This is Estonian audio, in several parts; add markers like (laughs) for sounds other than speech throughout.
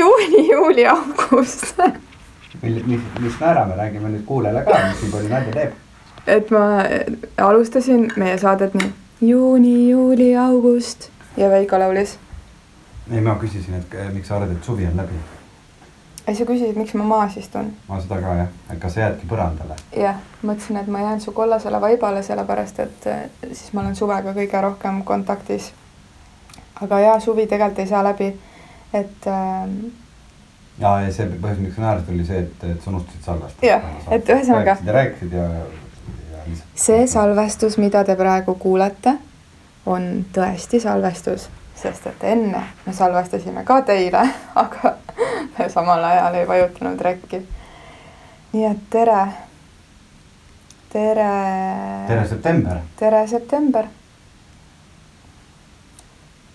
juuni, juuli, august. mil-, mis, mis naerame, räägime nüüd kuulajale ka, mis nii palju nalja teeb. et ma alustasin meie saadet nii juuni, juuli, august ja Veiko laulis. ei, ma küsisin, et eh, miks sa arvad, et suvi on läbi. ja sa küsisid, miks ma maas istun. ma seda ka jah, et kas sa jäädki põrandale. jah, mõtlesin, et ma jään su kollasele vaibale, sellepärast et eh, siis ma olen suvega kõige rohkem kontaktis. aga jaa, suvi tegelikult ei saa läbi, et äh, ja, ja see põhjus, miks sa naersid, oli see, et, et sa unustasid salvestada. Jah, et ühesõnaga- rääkisid ja rääkisid ja, ja lihtsalt. see salvestus, mida te praegu kuulete, on tõesti salvestus, sest et enne me salvestasime ka teile, (laughs) aga me samal ajal ei vajutanud rekki. nii et tere, tere, tere, september. tere september.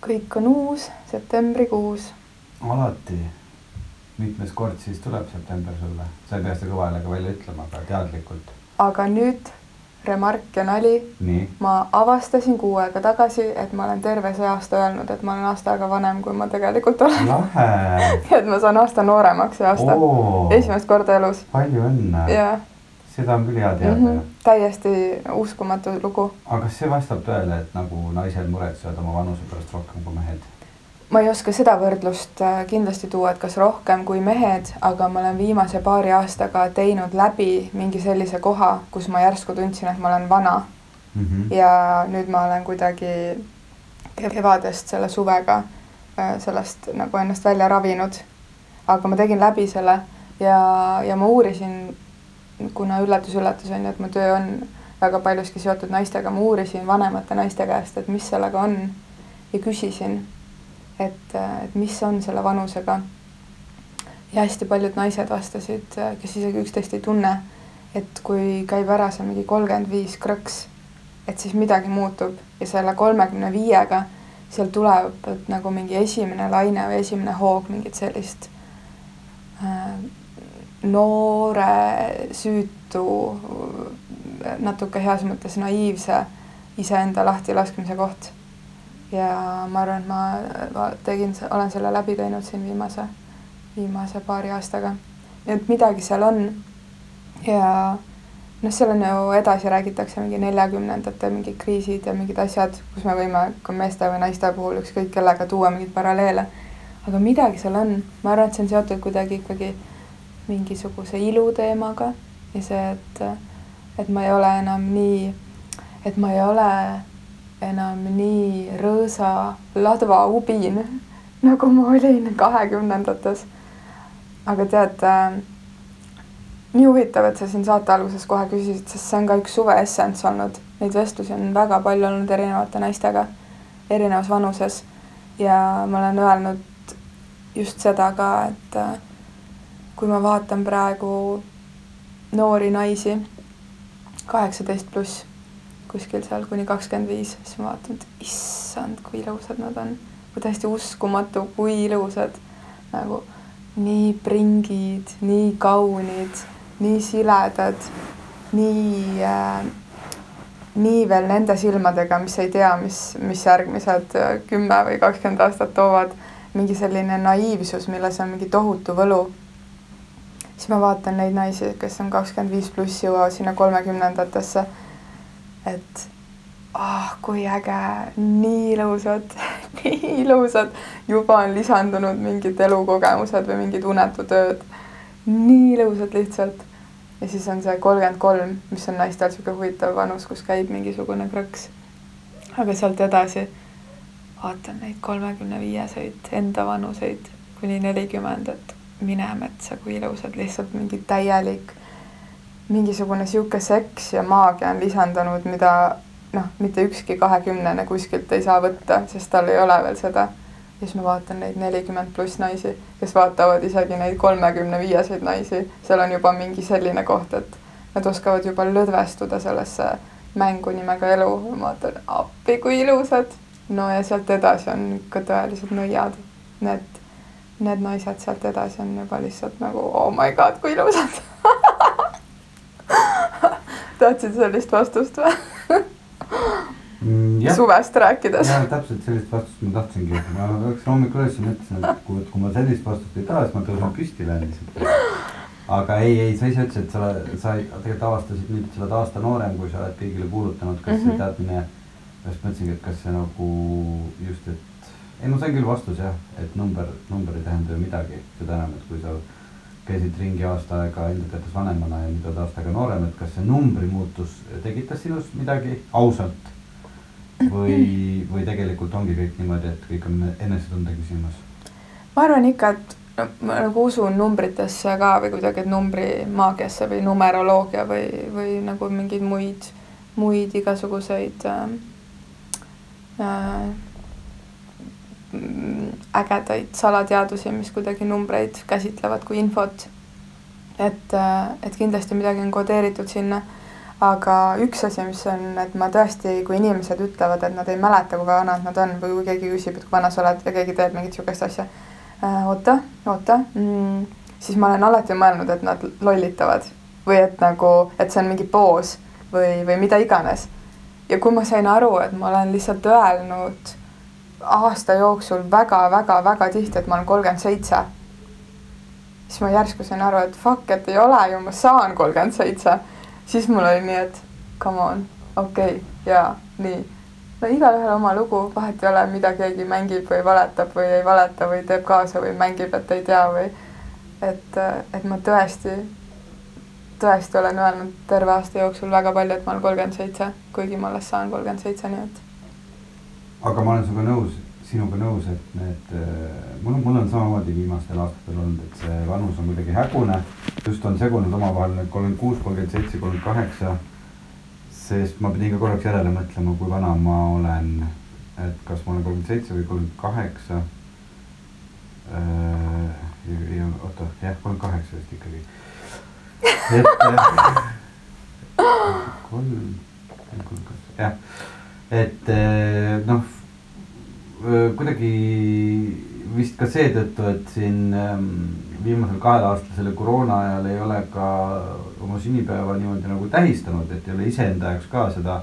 kõik on uus, septembrikuus. alati. mitmes kord siis tuleb september sulle? sa ei pea seda kõva häälega välja ütlema, aga teadlikult. aga nüüd remark ja nali ma avastasin kuu aega tagasi, et ma olen terve see aasta öelnud, et ma olen aasta aega vanem, kui ma tegelikult olen. (laughs) et ma saan aasta nooremaks see aasta. esimest korda elus. palju õnne. seda on küll hea teada mm. -hmm. täiesti uskumatu lugu. aga kas see vastab tõele, et nagu naised muretsevad oma vanuse pärast rohkem kui mehed? Ma ei oska seda võrdlust äh, kindlasti tuua, et kas rohkem kui mehed, aga ma olen viimase paari aastaga teinud läbi mingi sellise koha, kus ma järsku tundsin, et ma olen vana Mhm. ja nüüd ma olen kuidagi kevadest selle suvega äh, sellest nagu ennast välja ravinud. aga ma tegin läbi selle ja, ja ma uurisin, kuna üllatus-üllatus on ju, et mu töö on väga paljuski seotud naistega, ma uurisin vanemate naiste käest, et mis sellega on ja küsisin, et, et mis on selle vanusega. ja hästi paljud naised vastasid, kes isegi üksteist ei tunne, et kui käib ära see mingi kolmkümmend viis krõks et siis midagi muutub ja selle kolmekümne viiega seal tuleb nagu mingi esimene laine või esimene hoog mingit sellist äh, noore, süütu, natuke heas mõttes naiivse iseenda lahtilaskmise koht. Ja ma arvan, et ma, ma tegin, olen selle läbi teinud siin viimase, viimase paari aastaga. et midagi seal on ja noh, seal on ju edasi räägitakse mingi neljakümnendate mingid kriisid ja mingid asjad, kus me võime ka meeste või naiste puhul ükskõik kellega tuua mingeid paralleele. aga midagi seal on, ma arvan, et see on seotud kuidagi ikkagi mingisuguse ilu teemaga ja see, et, et ma ei ole enam nii, et ma ei ole enam nii rõõsa ladva ubin, nagu ma olin kahekümnendates. aga tead äh, nii huvitav, et sa siin saate alguses kohe küsisid, sest see on ka üks suve essents olnud. Neid vestlusi on väga palju olnud erinevate naistega, erinevas vanuses. ja ma olen öelnud just seda ka, et äh, kui ma vaatan praegu noori naisi, kaheksateist pluss, kuskil seal kuni kakskümmend viis, siis ma vaatan, et issand, kui ilusad nad on. kui täiesti uskumatu, kui ilusad nagu nii pringid, nii kaunid nii siledad, nii äh,, nii veel nende silmadega, mis ei tea, mis, mis järgmised äh, kümme või kakskümmend aastat toovad, mingi selline naiivsus, milles on mingi tohutu võlu. siis ma vaatan neid naisi, kes on kakskümmend viis pluss, jõuavad sinna kolmekümnendatesse. Et ah, kui äge, nii ilusad (laughs) nii ilusad, juba on lisandunud mingid elukogemused või mingid unetutööd nii ilusad lihtsalt. ja siis on see kolmkümmend kolm, mis on naistel niisugune huvitav vanus, kus käib mingisugune krõks. aga sealt edasi vaatan neid kolmekümne viieseid enda vanuseid kuni nelikümmend, et mine metsa, kui ilusad, lihtsalt mingi täielik, mingisugune niisugune seks ja maagia on lisandunud, mida noh, mitte ükski kahekümnene kuskilt ei saa võtta, sest tal ei ole veel seda ja siis ma vaatan neid nelikümmend pluss naisi, kes vaatavad isegi neid kolmekümne viieseid naisi, seal on juba mingi selline koht, et nad oskavad juba lõdvestuda sellesse mängu nimega elu, ma vaatan appi, kui ilusad. no ja sealt edasi on ikka tõelised nõiad. Need, need naised sealt edasi on juba lihtsalt nagu oh my god, kui ilusad (laughs) tahtsid sellist vastust või? Mm, suvest rääkides. jah, täpselt sellist vastust ma tahtsingi, ma läksin hommikul üles ja mõtlesin, et kui, kui ma sellist vastust ei taha, siis ma tõusen püsti lähen lihtsalt. aga ei, ei, sa ise ütlesid, et sa, sa tegelikult avastasid nüüd, et sa oled aasta noorem, kui sa oled kõigile kuulutanud, kas mm -hmm. see Mhm. teadmine, just mõtlesingi, et kas see nagu just, et ei no sain küll vastuse jah, et number, number ei tähenda ju midagi, seda enam, et kui sa käisid ringi aasta aega enda teates vanemana ja nüüd oled aasta aega noorem, et kas see numbri muutus tekitas sinus midagi ausalt või, (clears throat) või tegelikult ongi kõik niimoodi, et kõik on enesetunde küsimus? ma arvan ikka, et no, ma nagu usun numbritesse ka või kuidagi, numbrimaagiasse või numeroloogia või, või nagu mingeid muid, muid igasuguseid äh, äh, ägedaid salateadusi, mis kuidagi numbreid käsitlevad kui infot. et, et kindlasti midagi on kodeeritud sinna, aga üks asi, mis on, et ma tõesti, kui inimesed ütlevad, et nad ei mäleta, kui vanad nad on või kui keegi küsib, et kui vana sa oled ja keegi teeb mingit niisugust asja äh,, oota, oota mm,, siis ma olen alati mõelnud, et nad lollitavad või et nagu, et see on mingi poos või, või mida iganes. ja kui ma sain aru, et ma olen lihtsalt öelnud aasta jooksul väga-väga-väga tihti, et ma olen kolmkümmend seitse, siis ma järsku sain aru, et fuck, et ei ole ju, ma saan kolmkümmend seitse. siis mul oli nii, et come on, okei okay,, jaa, nii. No igalühel oma lugu, vahet ei ole, mida keegi mängib või valetab või ei valeta või teeb kaasa või mängib, et ei tea või. Et, et ma tõesti, tõesti olen öelnud terve aasta jooksul väga palju, et ma olen kolmkümmend seitse, kuigi ma alles saan kolmkümmend seitse, nii et aga ma olen sinuga nõus, sinuga nõus, et need, mul, mul on samamoodi viimastel aastatel olnud, et see vanus on kuidagi hägune. just on segunud omavahel nüüd kolmkümmend kuus, kolmkümmend seitse, kolmkümmend kaheksa. sest ma pidin ka korraks järele mõtlema, kui vana ma olen, et kas ma olen kolmkümmend seitse või kolmkümmend kaheksa. ja oota, jah, kolmkümmend kaheksa vist ikkagi. et äh, (laughs) kolm, kolmkümmend kaheksa, jah et noh, kuidagi vist ka seetõttu, et siin ähm, viimasel kahel aastal selle koroona ajal ei ole ka oma sünnipäeva niimoodi nagu tähistanud, et ei ole iseenda jaoks ka seda,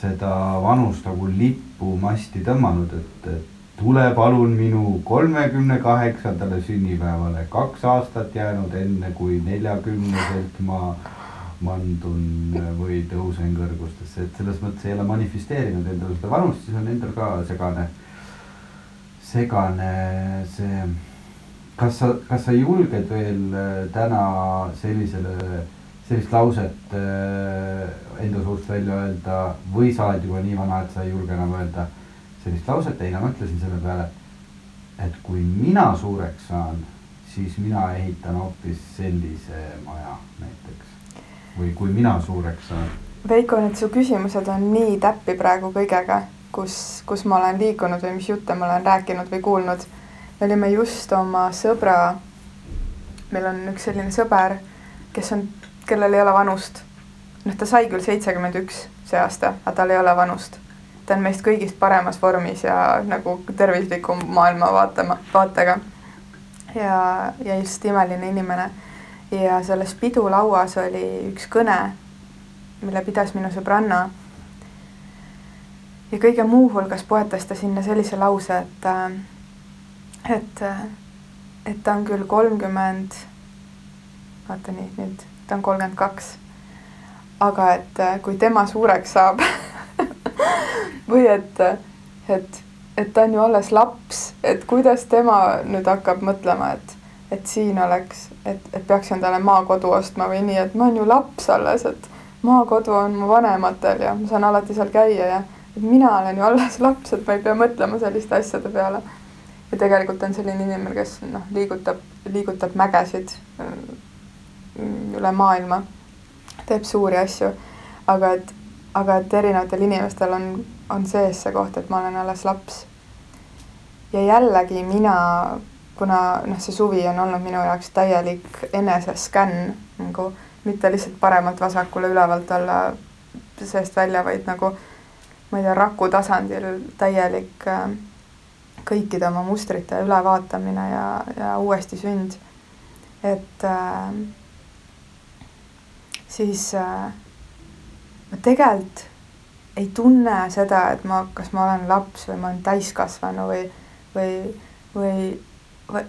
seda vanust nagu lipumasti tõmmanud, et, et tule palun minu kolmekümne kaheksandale sünnipäevale, kaks aastat jäänud enne kui neljakümneselt ma mandun või tõusen kõrgustesse, et selles mõttes ei ole manifesteerinud endale seda vanust, siis on endal ka segane, segane see. kas sa, kas sa julged veel äh, täna sellisele, sellist lauset äh, enda suust välja öelda või sa oled juba nii vana, et sa ei julge enam öelda sellist lauset, ei no ma ütlesin selle peale, et kui mina suureks saan, siis mina ehitan hoopis sellise maja näiteks või kui mina suureks saan. Veiko, need su küsimused on nii täppi praegu kõigega, kus, kus ma olen liikunud või mis jutte ma olen rääkinud või kuulnud. me olime just oma sõbra, meil on üks selline sõber, kes on, kellel ei ole vanust. noh, ta sai küll seitsekümmend üks see aasta, aga tal ei ole vanust. ta on meist kõigist paremas vormis ja nagu tervislikum maailmavaate, vaatega. ja, ja just imeline inimene ja selles pidulauas oli üks kõne, mille pidas minu sõbranna. Ja kõige muu hulgas poetas ta sinna sellise lause, et, et, et ta on küll kolmkümmend, vaata nii, nüüd ta on kolmkümmend kaks. aga et kui tema suureks saab (laughs) või et, et, et ta on ju alles laps, et kuidas tema nüüd hakkab mõtlema, et et siin oleks, et, et peaks endale maakodu ostma või nii, et ma olen ju laps alles, et maakodu on mu vanematel ja ma saan alati seal käia ja et mina olen ju alles laps, et ma ei pea mõtlema selliste asjade peale. ja tegelikult on selline inimene, kes noh, liigutab, liigutab mägesid mm, üle maailma, teeb suuri asju, aga et, aga et erinevatel inimestel on, on sees see koht, et ma olen alles laps. ja jällegi mina kuna noh, see suvi on olnud minu jaoks täielik enesescann nagu mitte lihtsalt paremalt-vasakule ülevalt alla seest välja, vaid nagu ma ei tea, raku tasandil täielik äh, kõikide oma mustrite ülevaatamine ja, ja uuesti sünd. et äh, siis äh, ma tegelikult ei tunne seda, et ma, kas ma olen laps või ma olen täiskasvanu või, või, või,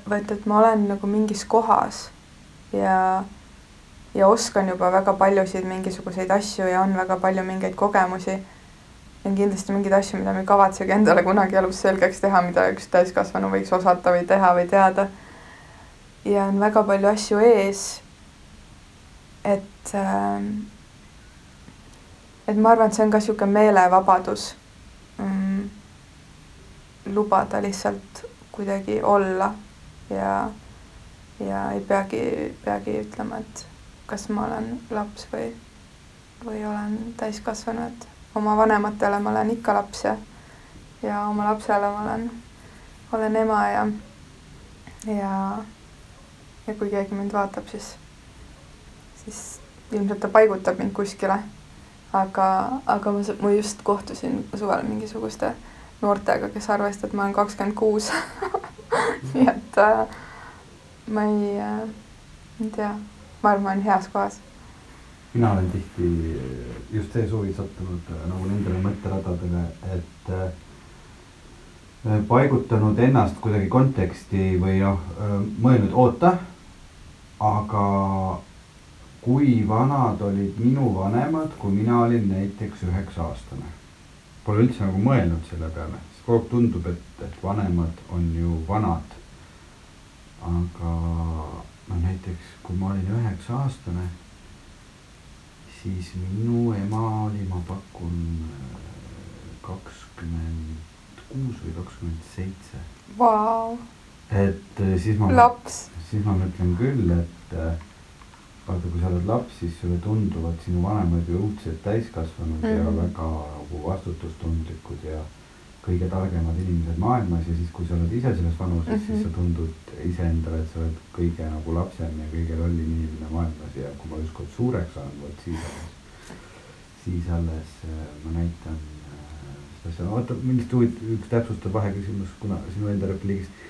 vaid et ma olen nagu mingis kohas ja, ja oskan juba väga paljusid mingisuguseid asju ja on väga palju mingeid kogemusi. On kindlasti mingeid asju, mida ma ei kavatsegi endale kunagi elus selgeks teha, mida üks täiskasvanu võiks osata või teha või teada. ja on väga palju asju ees. et äh, et ma arvan, et see on ka niisugune meelevabadus mm,. lubada lihtsalt kuidagi olla ja, ja ei peagi, peagi ütlema, et kas ma olen laps või, või olen täiskasvanu, et oma vanematele ma olen ikka laps ja, ja oma lapsele ma olen, olen ema ja, ja, ja kui keegi mind vaatab, siis, siis ilmselt ta paigutab mind kuskile aga, aga ma, ma just kohtusin suvel mingisuguste noortega, kes arvasid, et ma olen kakskümmend kuus. (laughs) nii et äh, ma ei äh,, ei tea, ma arvan, ma olen heas kohas. Mina olen tihti just see suvi sattunud äh, nagu nendele mõtteradadele, et äh, paigutanud ennast kuidagi konteksti või noh, äh, mõelnud, oota, aga kui vanad olid minu vanemad, kui mina olin näiteks üheksa aastane. Pole üldse nagu mõelnud selle peale, sest kogu aeg tundub, et, et vanemad on ju vanad. aga no näiteks, kui ma olin üheksa aastane, siis minu ema oli, ma pakun kakskümmend kuus või kakskümmend seitse. Vau. et siis ma. laps. siis ma mõtlen küll, et vaata, kui sa oled laps, siis sulle tunduvad sinu vanemad ju õudselt täiskasvanud mm -hmm. ja mhm. väga nagu vastutustundlikud ja kõige targemad inimesed maailmas ja siis, kui sa oled ise selles vanuses mm, -hmm. siis sa mhm. tundud iseendale, et sa oled kõige nagu lapsem ja kõige lollim inimene maailmas ja kui ma ükskord suureks saan, vot siis alles, siis alles äh, ma näitan äh, seda asja, oota, mingist huvitav, üks täpsustav vaheküsimus, kuna sinu enda repliigist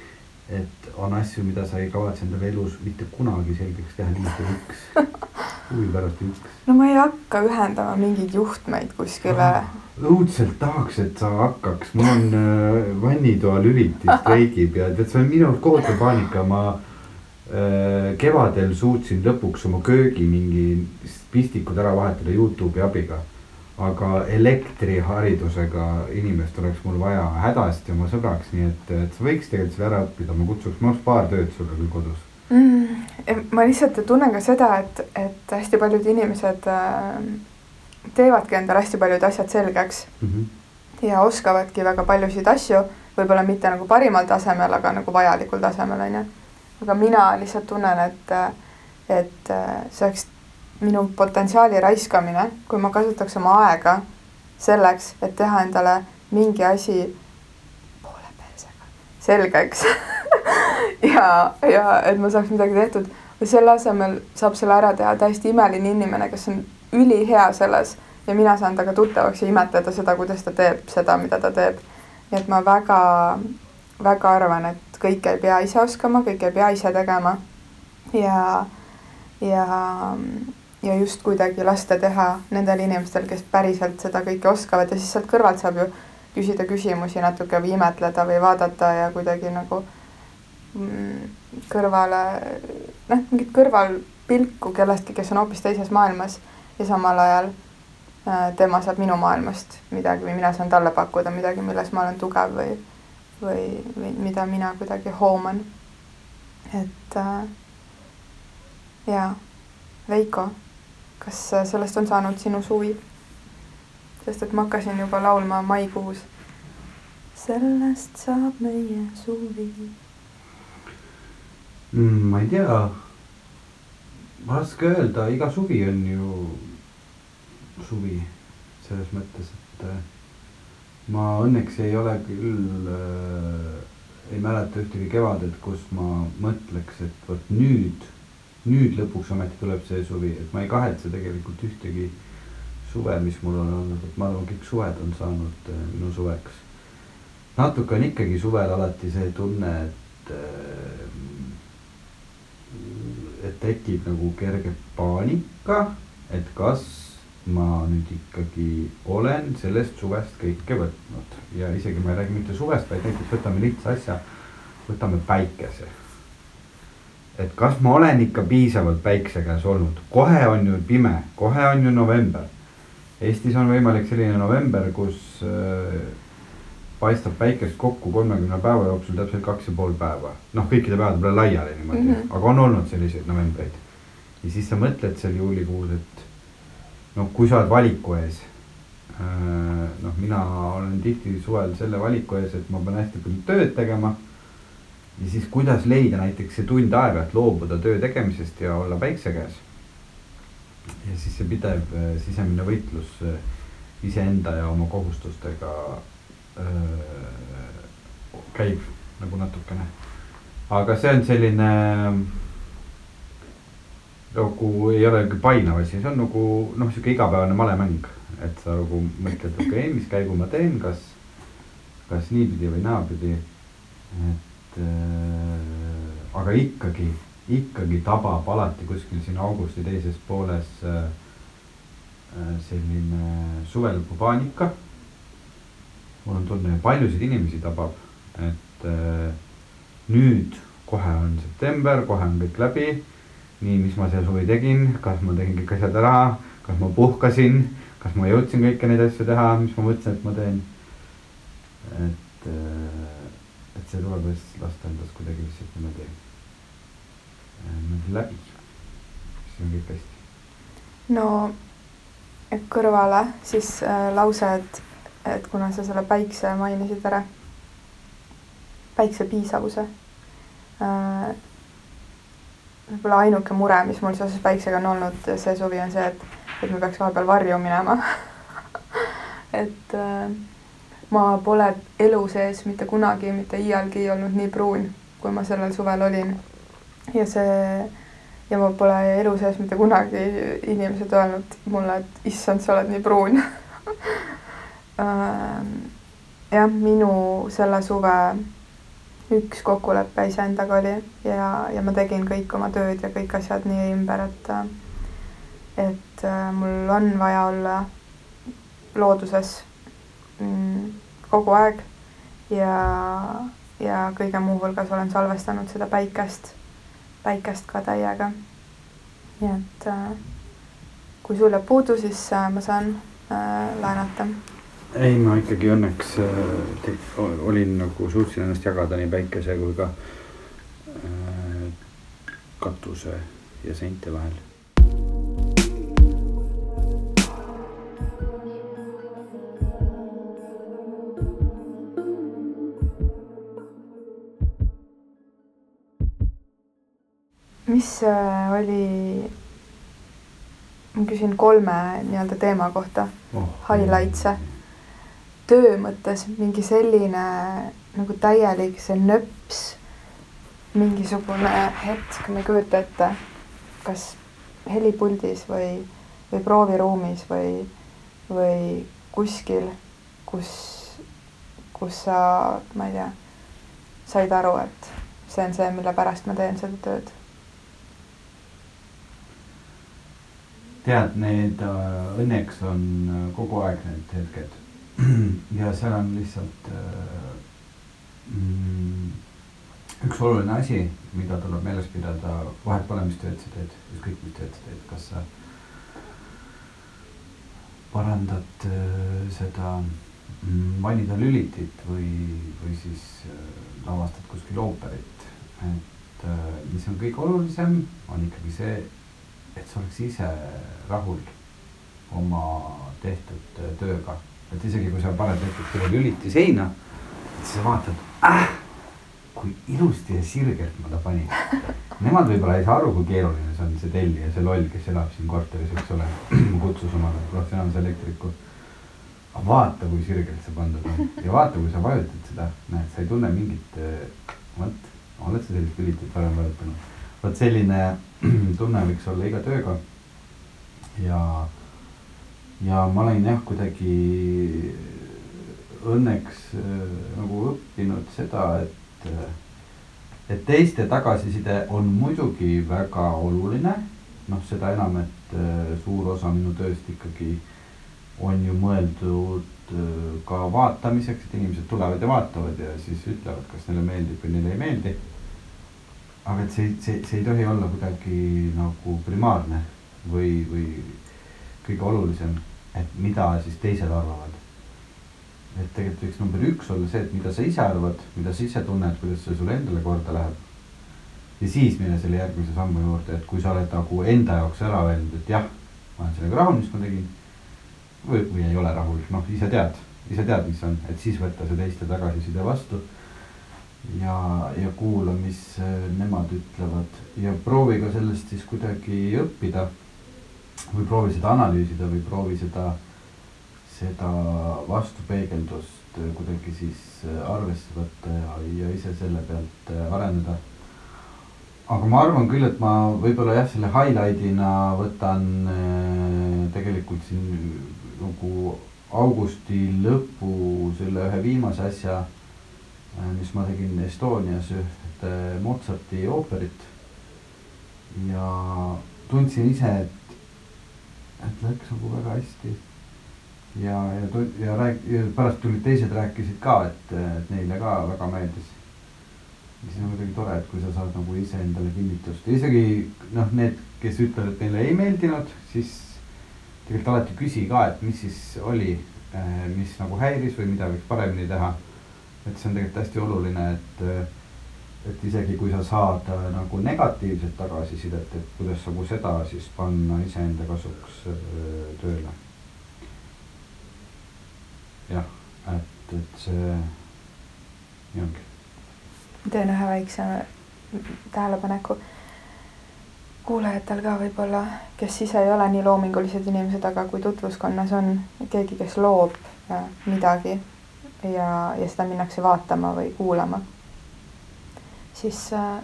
et on asju, mida sa ei kavatse endale elus mitte kunagi selgeks teha, lihtsalt üks, (laughs) huvi pärast üks. no ma ei hakka ühendama mingeid juhtmeid kuskile. Ah,. õudselt tahaks, et sa hakkaks, mul on äh, vannitoa lülitis streigib (laughs) ja tead, see on minu arust kohutav paanika, ma äh, kevadel suutsin lõpuks oma köögi mingi pistikud ära vahetada Youtube'i abiga. Aga elektriharidusega inimest oleks mul vaja hädasti oma sõbraks, nii et, et sa võiks tegelikult selle ära õppida, ma kutsuks, mul oleks paar tööd sulle küll kodus mm,. ma lihtsalt tunnen ka seda, et, et hästi paljud inimesed äh, teevadki endale hästi paljud asjad selgeks mm. -hmm. ja oskavadki väga paljusid asju, võib-olla mitte nagu parimal tasemel, aga nagu vajalikul tasemel, on ju. aga mina lihtsalt tunnen, et, et äh, see oleks minu potentsiaali raiskamine, kui ma kasutaks oma aega selleks, et teha endale mingi asi poole persega selgeks (laughs) ja, ja et ma saaks midagi tehtud. Selle asemel saab selle ära teha täiesti imeline inimene, kes on ülihea selles. Ja mina saan temaga tuttavaks ja imetleda seda, kuidas ta teeb seda, mida ta teeb. nii et ma väga, väga arvan, et kõike ei pea ise oskama, kõike ei pea ise tegema. Ja, ja ja just kuidagi lasta teha nendel inimestel, kes päriselt seda kõike oskavad. Ja siis sealt kõrvalt saab ju küsida küsimusi natuke või imetleda või vaadata ja kuidagi nagu kõrvale, noh, mingit kõrvalpilku kellestki, kes on hoopis teises maailmas ja samal ajal äh, tema saab minu maailmast midagi või mina saan talle pakkuda midagi, milles ma olen tugev või, või, või mida mina kuidagi hooman. et äh, jaa, Veiko kas sellest on saanud sinu suvi? sest et ma hakkasin juba laulma maikuus. sellest saab meie suvi mm,. ma ei tea, raske öelda, iga suvi on ju suvi selles mõttes, et äh, ma õnneks ei ole küll äh,, ei mäleta ühtegi kevadet, kus ma mõtleks, et vot nüüd nüüd lõpuks ometi tuleb see suvi, et ma ei kahetse tegelikult ühtegi suve, mis mul on olnud, et ma arvan, kõik suved on saanud äh, minu suveks. natuke on ikkagi suvel alati see tunne, et äh, et tekib nagu kerge paanika, et kas ma nüüd ikkagi olen sellest suvest kõike võtnud ja isegi ma ei räägi mitte suvest, vaid näiteks võtame lihtsa asja, võtame päikese. et kas ma olen ikka piisavalt päikse käes olnud, kohe on ju pime, kohe on ju november. Eestis on võimalik selline november, kus äh, paistab päikest kokku kolmekümne päeva jooksul täpselt kaks ja pool päeva. noh, kõikide päevade peale laiali niimoodi mm, -hmm. aga on olnud selliseid novembreid. ja siis sa mõtled seal juulikuus, et noh, kui sa oled valiku ees. Äh, noh, mina olen tihti suvel selle valiku ees, et ma pean hästi palju tööd tegema. ja siis, kuidas leida näiteks see tund aega, et loobuda töö tegemisest ja olla päikse käes. ja siis see pidev äh, sisemine võitlus äh, iseenda ja oma kohustustega käib nagu natukene. aga see on selline nagu ei ole niisugune painav asi, see on nagu noh, sihuke igapäevane malemäng. et sa nagu mõtled, okei okay,, mis käigu ma teen, kas, kas niipidi või naapidi. et äh, aga ikkagi, ikkagi tabab alati kuskil siin augusti teises pooles äh, äh selline suvelõpu paanika. Mul on tunne, paljusid inimesi tabab, et äh, nüüd kohe on september, kohe on kõik läbi. Nii, mis ma see suvi tegin, kas ma tegin kõik asjad ära, kas ma puhkasin, kas ma jõudsin kõiki neid asju teha, mis ma mõtlesin, et ma teen. et, äh, et see tuleb vist lasta endast kuidagi lihtsalt niimoodi, äh, niimoodi läbi, siis on kõik hästi. no kõrvale siis äh, lause, et, et kuna sa selle päikse mainisid ära, päikse piisavuse äh, võib-olla ainuke mure, mis mul seoses päiksega on olnud see suvi, on see, et, et me peaks vahepeal varju minema (laughs) et äh, ma pole elu sees mitte kunagi, mitte iialgi olnud nii pruun, kui ma sellel suvel olin. ja see, ja ma pole elu sees mitte kunagi inimesed öelnud mulle, et issand, sa oled nii pruun (laughs) jah, minu selle suve üks kokkulepe iseendaga oli ja, ja ma tegin kõik oma tööd ja kõik asjad nii ümber, et et äh, mul on vaja olla looduses mm, kogu aeg ja, ja kõige muu hulgas olen salvestanud seda päikest, päikest ka täiega. nii et äh, kui sul jääb puudu, siis äh, ma saan äh, laenata ei, ma ikkagi õnneks äh, olin nagu, suutsin ennast jagada nii päikese kui ka äh, katuse ja seinte vahel. mis äh, oli, ma küsin kolme nii-öelda teema kohta. Oh,, highlights'e töö mõttes mingi selline nagu täielik see nöps, mingisugune hetk, ma ei kujuta ette, kas helipuldis või, või prooviruumis või, või kuskil, kus, kus sa, ma ei tea, said aru, et see on see, mille pärast ma teen seda tööd. Tead, need äh, õnneks on äh, kogu aeg need hetked (clears throat) ja seal on lihtsalt äh, mm, üks oluline asi, mida tuleb meeles pidada, vahet pole, mis tööd sa teed, ükskõik mis tööd sa teed, kas sa parandad äh, seda mm, valida lülitit või, või siis äh, lavastad kuskil ooperit. et mis on kõige olulisem, on ikkagi see, et sa oleks ise rahul oma tehtud tööga et isegi kui sa paned näiteks ühe lüliti seina, siis sa vaatad äh,, kui ilusti ja sirgelt ma ta panin. (laughs) Nemad võib-olla ei saa aru, kui keeruline see on, see tellija, see loll, kes elab siin korteris, eks ole. (clears throat) kutsus omale professionaalse elektriku. aga vaata, kui sirgelt see pandud on (laughs) ja vaata, kui sa vajutad seda, näed, sa ei tunne mingit, äh, vot, oled sa sellist lülitit varem vajutanud? vot selline (clears throat) tunne võiks olla iga tööga. ja ja ma olen jah, kuidagi õnneks äh, nagu õppinud seda, et, äh, et teiste tagasiside on muidugi väga oluline. noh, seda enam, et äh, suur osa minu tööst ikkagi on ju mõeldud ka vaatamiseks, et inimesed tulevad ja vaatavad ja siis ütlevad, kas neile meeldib või neile ei meeldi. aga et see, see, see ei tohi olla kuidagi nagu primaarne või, või kõige olulisem, et mida siis teised arvavad. et tegelikult võiks number üks olla see, et mida sa ise arvad, mida sa ise tunned, kuidas see sulle endale korda läheb. ja siis minna selle järgmise sammu juurde, et kui sa oled nagu enda jaoks ära öelnud, et jah, ma olen sellega rahul, mis ma tegin või, või ei ole rahul, noh, ise tead, ise tead, mis on, et siis võtta see teiste tagasiside vastu. ja, ja kuula, mis äh, nemad ütlevad ja proovi ka sellest siis kuidagi õppida. Või proovi seda analüüsida või proovi seda, seda vastupeegeldust äh, kuidagi siis äh, arvesse võtta ja, ja ise selle pealt areneda aga ma arvan küll, et ma võib-olla jah, selle highlight'ina võtan äh, tegelikult siin nagu augusti lõpu selle ühe viimase asja, äh, mis ma tegin Estonias ühte Mozarti ooperit. ja tundsin ise, et, et läks nagu väga hästi. ja, ja, ja rääk-, ja pärast tulid teised rääkisid ka, et, et neile ka väga meeldis. siis on kuidagi tore, et kui sa saad nagu iseendale kinnitust ja isegi noh, need, kes ütlevad, et neile ei meeldinud, siis tegelikult alati küsi ka, et mis siis oli, äh, mis nagu häiris või mida võiks paremini teha. et see on tegelikult hästi oluline, et, et isegi kui sa saad äh, nagu negatiivset tagasisidet, et kuidas nagu seda siis panna iseenda kasuks tööle. jah, et, et see nii ongi. teen ühe väikse tähelepaneku kuulajatel ka võib-olla, kes ise ei ole nii loomingulised inimesed, aga kui tutvuskonnas on keegi, kes loob äh, midagi ja, ja seda minnakse vaatama või kuulama, siis äh,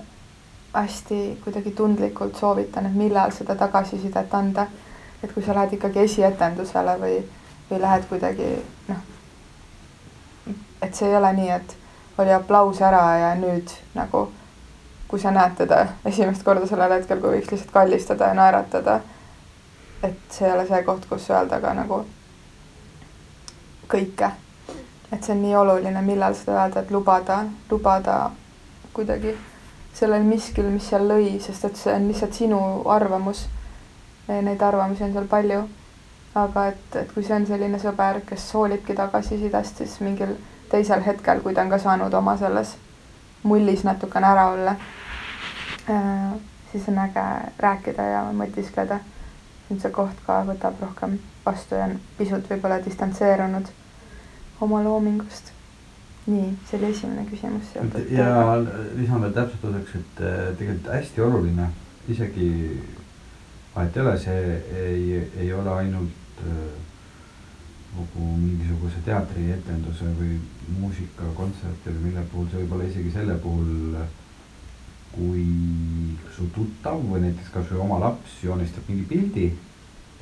hästi kuidagi tundlikult soovitan, et millal seda tagasisidet anda. et kui sa lähed ikkagi esietendusele või, või lähed kuidagi noh, et see ei ole nii, et oli aplaus ära ja nüüd nagu kui sa näed teda esimest korda sellel hetkel, kui võiks lihtsalt kallistada ja naeratada. et see ei ole see koht, kus öelda ka nagu kõike. et see on nii oluline, millal seda öelda, et lubada, lubada kuidagi sellel miskil, mis seal lõi, sest et see on lihtsalt sinu arvamus. Neid arvamusi on seal palju. aga et, et kui see on selline sõber, kes hoolibki tagasisidest, siis mingil teisel hetkel, kui ta on ka saanud oma selles mullis natukene ära olla äh,, siis on äge rääkida ja mõtiskleda. nüüd see koht ka võtab rohkem vastu ja on pisut võib-olla distantseerunud oma loomingust. Nii, see oli esimene küsimus seotud. ja lisan veel täpsustuseks, et äh, tegelikult hästi oluline, isegi vahet ei ole, see ei, ei ole ainult äh, nagu mingisuguse teatrietenduse või muusikakontserti või mille puhul, see võib olla isegi selle puhul, kui su tuttav või näiteks kasvõi oma laps joonistab mingi pildi,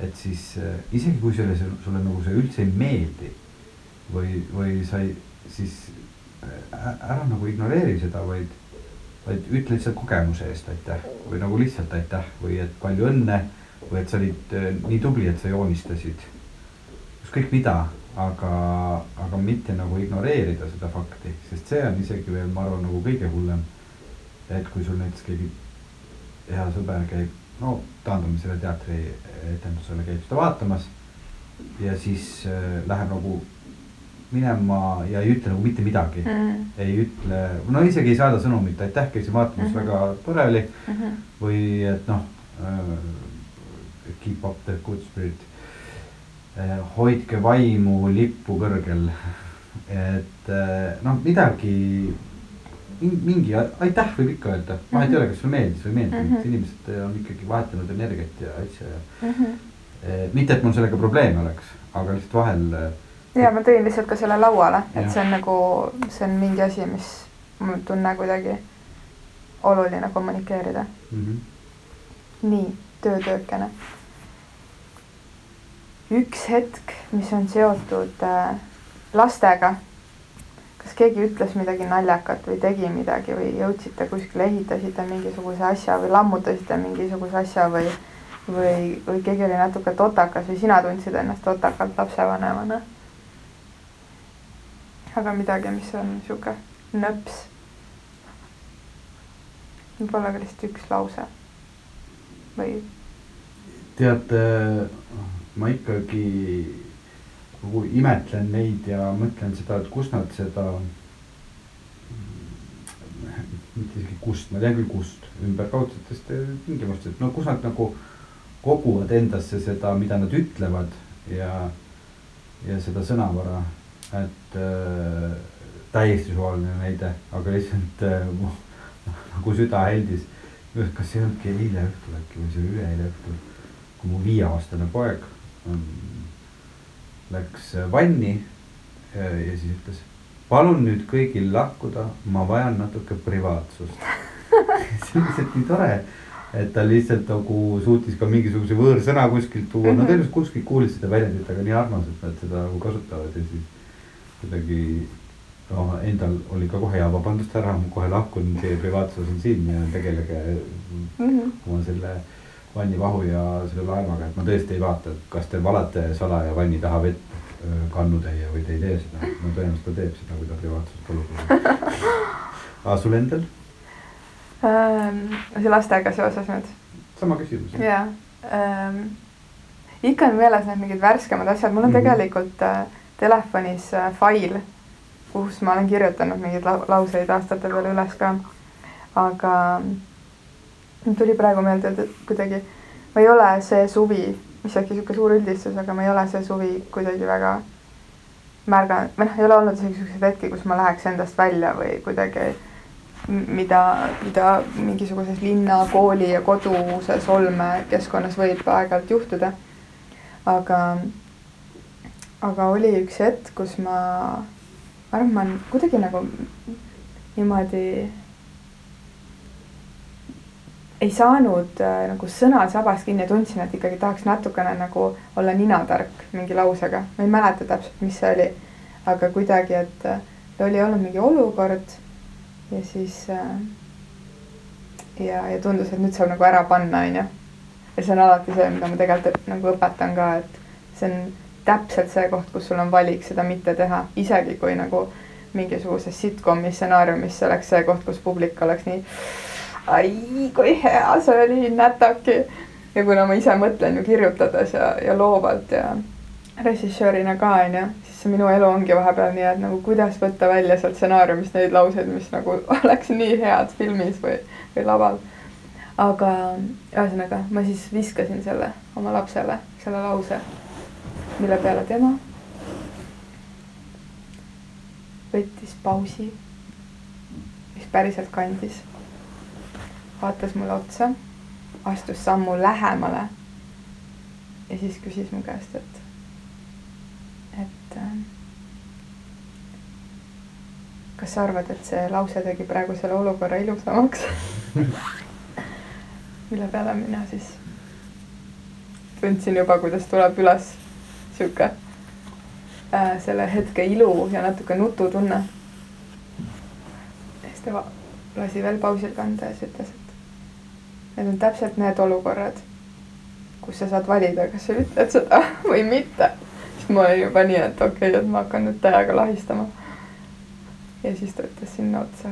et siis äh, isegi kui selle, sulle nagu see üldse ei meeldi või, või sa ei, siis äh, ära nagu ignoreeri seda, vaid, vaid ütle lihtsalt kogemuse eest aitäh või nagu lihtsalt aitäh või et palju õnne või et sa olid äh, nii tubli, et sa joonistasid ükskõik mida, aga, aga mitte nagu ignoreerida seda fakti, sest see on isegi veel, ma arvan, nagu kõige hullem. et kui sul näiteks keegi hea sõber käib, no taandume selle teatrietendusele, käib seda vaatamas ja siis äh, läheb nagu minema ja ei ütle nagu mitte midagi mm.. ei ütle, no isegi ei saada sõnumit, aitäh, käisin vaatamas mm, -hmm. väga tore oli mm. -hmm. või et noh äh,, keep up the good spirit Eh, hoidke vaimu lippu kõrgel. et eh, noh, midagi, mingi aitäh võib ikka öelda, vahet mm -hmm. ei ole, kas sulle meeldis või ei meeldinud mm, -hmm. inimesed on ikkagi vahetanud energiat ja asja ja mm. -hmm. mitte, et mul sellega probleeme oleks, aga lihtsalt vahel. Ja ma tõin lihtsalt ka selle lauale, et see on nagu, see on mingi asi, mis ma tunnen kuidagi oluline kommunikeerida mm. -hmm. nii, töötöökene üks hetk, mis on seotud äh, lastega. kas keegi ütles midagi naljakat või tegi midagi või jõudsite kuskile, ehitasite mingisuguse asja või lammutasite mingisuguse asja või, või, või keegi oli natuke totakas või sina tundsid ennast totakalt lapsevanemana? Aga midagi, mis on niisugune nõps. võib-olla ka lihtsalt üks lause või? tead, ma ikkagi nagu imetlen neid ja mõtlen seda, et kust nad seda, mitte isegi kust, ma tean küll kust, ümberkaudsetest tingimustest, no kus nad nagu koguvad endasse seda, mida nad ütlevad ja, ja seda sõnavara, et äh, täiesti suvaline näide, aga lihtsalt äh, nagu süda heldis. kas see ei olnudki eile õhtul äkki või see oli üleeile õhtul, kui mu viieaastane poeg ähm, läks vanni ja, ja siis ütles, palun nüüd kõigil lahkuda, ma vajan natuke privaatsust (laughs) see on lihtsalt nii tore et ta lihtsalt nagu suutis ka mingisuguse võõrsõna kuskilt tuua mm, -hmm. no tõenäoliselt kuskilt kuulis seda väljendit, aga nii armas, et nad seda nagu kasutavad ja siis kuidagi no endal oli ka kohe ja vabandust härra, ma kohe lahkun, teie privaatsus on siin ja tegelege mm -hmm. oma selle vannivahu ja selle laevaga, et ma tõesti ei vaata, et kas te valate salaja vanni taha vett kannutäie või te ei tee seda, no tõenäoliselt ta teeb seda, kui ta privaatsust palub. (laughs) aga sul endal? ähm,. see lastega seoses nüüd? sama küsimus. jaa ähm,. ikka on meeles need mingid värskemad asjad, mul on mm -hmm. tegelikult äh, telefonis äh, fail, kus ma olen kirjutanud mingeid la lauseid aastate peale üles ka. aga tuli praegu meelde, et kuidagi ma ei ole see suvi, mis äkki niisugune suur üldistus, aga ma ei ole see suvi kuidagi väga märganud, või noh, ei ole olnud selliseid hetki, kus ma läheks endast välja või kuidagi mida, mida mingisuguses linna, kooli ja koduses olmekeskkonnas võib aeg-ajalt juhtuda. aga, aga oli üks hetk, kus ma, ma arvan, ma olen kuidagi nagu niimoodi ei saanud äh, nagu sõnad sabas kinni ja tundsin, et ikkagi tahaks natukene nagu olla ninatark mingi lausega. ma ei mäleta täpselt, mis see oli, aga kuidagi, et äh, oli olnud mingi olukord ja siis äh, ja, ja tundus, et nüüd saab nagu ära panna, onju. ja see on alati see, mida ma tegelikult nagu õpetan ka, et see on täpselt see koht, kus sul on valik seda mitte teha, isegi kui nagu mingisuguses sitcomi stsenaariumis see oleks see koht, kus publik oleks nii. ai, kui hea see oli, nätaki. ja kuna ma ise mõtlen ju kirjutades ja, ja loovalt ja režissöörina ka onju, see minu elu ongi vahepeal nii, et nagu kuidas võtta välja sealt stsenaariumist neid lauseid, mis nagu (laughs) oleks nii head filmis või, või laval. aga ühesõnaga, ma siis viskasin selle oma lapsele, selle lause, mille peale tema võttis pausi, mis päriselt kandis, vaatas mulle otsa, astus sammu lähemale ja siis küsis mu käest, et et äh, kas sa arvad, et see lause tegi praegu selle olukorra ilusamaks? (laughs) Mille peale mina siis tundsin juba, kuidas tuleb üles sihuke äh, selle hetke ilu ja natuke nututunne. ja siis ta lasi veel pausil kanda ja siis ütles, et need on täpselt need olukorrad, kus sa saad valida, kas sa ütled seda (laughs) või mitte sest ma olin juba nii, et okei okay,, et ma hakkan nüüd täiega lahistama. ja siis ta ütles sinna otsa,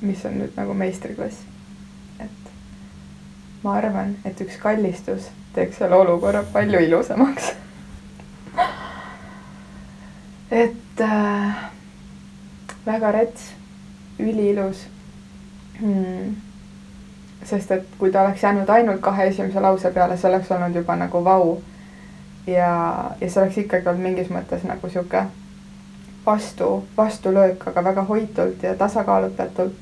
mis on nüüd nagu meistriklass. et ma arvan, et üks kallistus teeks selle olukorra palju ilusamaks (laughs) et äh, väga rets, üliilus. Hmm.. sest et kui ta oleks jäänud ainult kahe esimese lause peale, see oleks olnud juba nagu vau. Ja, ja see oleks ikkagi olnud mingis mõttes nagu sihuke vastu, vastulöök, aga väga hoitult ja tasakaalutatult.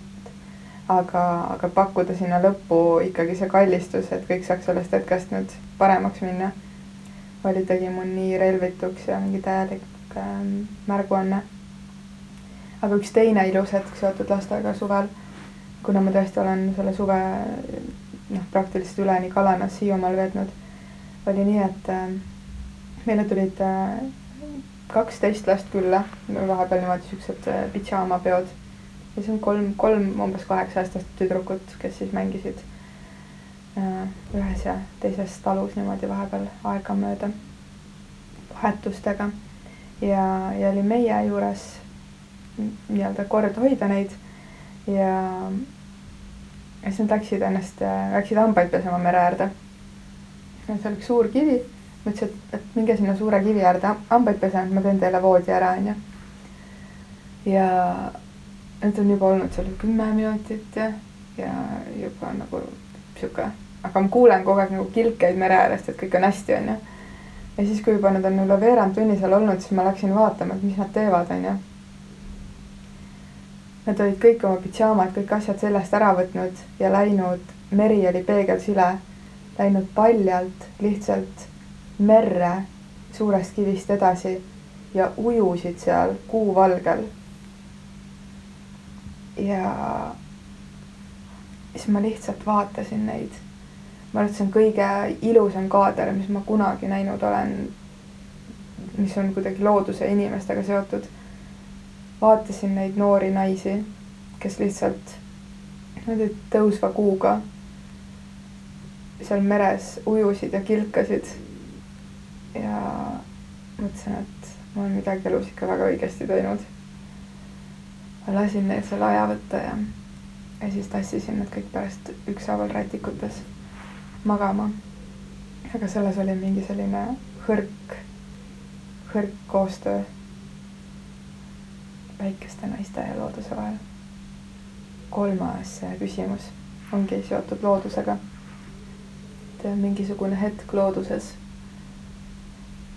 aga, aga pakkuda sinna lõppu ikkagi see kallistus, et kõik saaks sellest hetkest nüüd paremaks minna, oli, tegi mul nii relvituks ja mingi täielik ähm, märguanne. aga üks teine ilus hetk seotud lastega suvel, kuna ma tõesti olen selle suve noh, praktiliselt üleni Kalanas Hiiumaal veetnud, oli nii, et äh, meile tulid äh, kaksteist last külla, vahepeal niimoodi siuksed äh, pidžaamapeod. ja siis on kolm, kolm umbes kaheksa aastast tüdrukut, kes siis mängisid äh, ühes ja teises talus niimoodi vahepeal aegamööda vahetustega ja, ja oli meie juures nii-öelda kord hoida neid ja, ja siis nad läksid ennast, läksid hambaid pesema mere äärde. ja seal üks suur kivi, ma ütlesin, et, et minge sinna suure kivi äärde hambaid pesema, ma teen teile voodi ära, onju. ja need on juba olnud seal kümme minutit ja, ja juba nagu sihuke, aga ma kuulen kogu aeg nagu kilkeid mere äärest, et kõik on hästi, onju. Ja siis, kui juba nad on üle veerand tunni seal olnud, siis ma läksin vaatama, et mis nad teevad, onju Nad olid kõik oma pidžaamad, kõik asjad seljast ära võtnud ja läinud, meri oli peegelsile, läinud paljalt lihtsalt merre suurest kivist edasi ja ujusid seal kuuvalgel. ja siis ma lihtsalt vaatasin neid. Ma arvan, et see on kõige ilusam kaader, mis ma kunagi näinud olen, mis on kuidagi looduse ja inimestega seotud vaatasin neid noori naisi, kes lihtsalt niimoodi tõusva kuuga seal meres ujusid ja kilkasid. ja mõtlesin, et ma olen midagi elus ikka väga õigesti teinud. lasin neil selle aja võtta ja, ja siis tassisin nad kõik pärast ükshaaval rätikutes magama. aga selles oli mingi selline hõrk, hõrk koostöö väikeste naiste ja looduse vahel. kolmas küsimus ongi seotud loodusega. et mingisugune hetk looduses,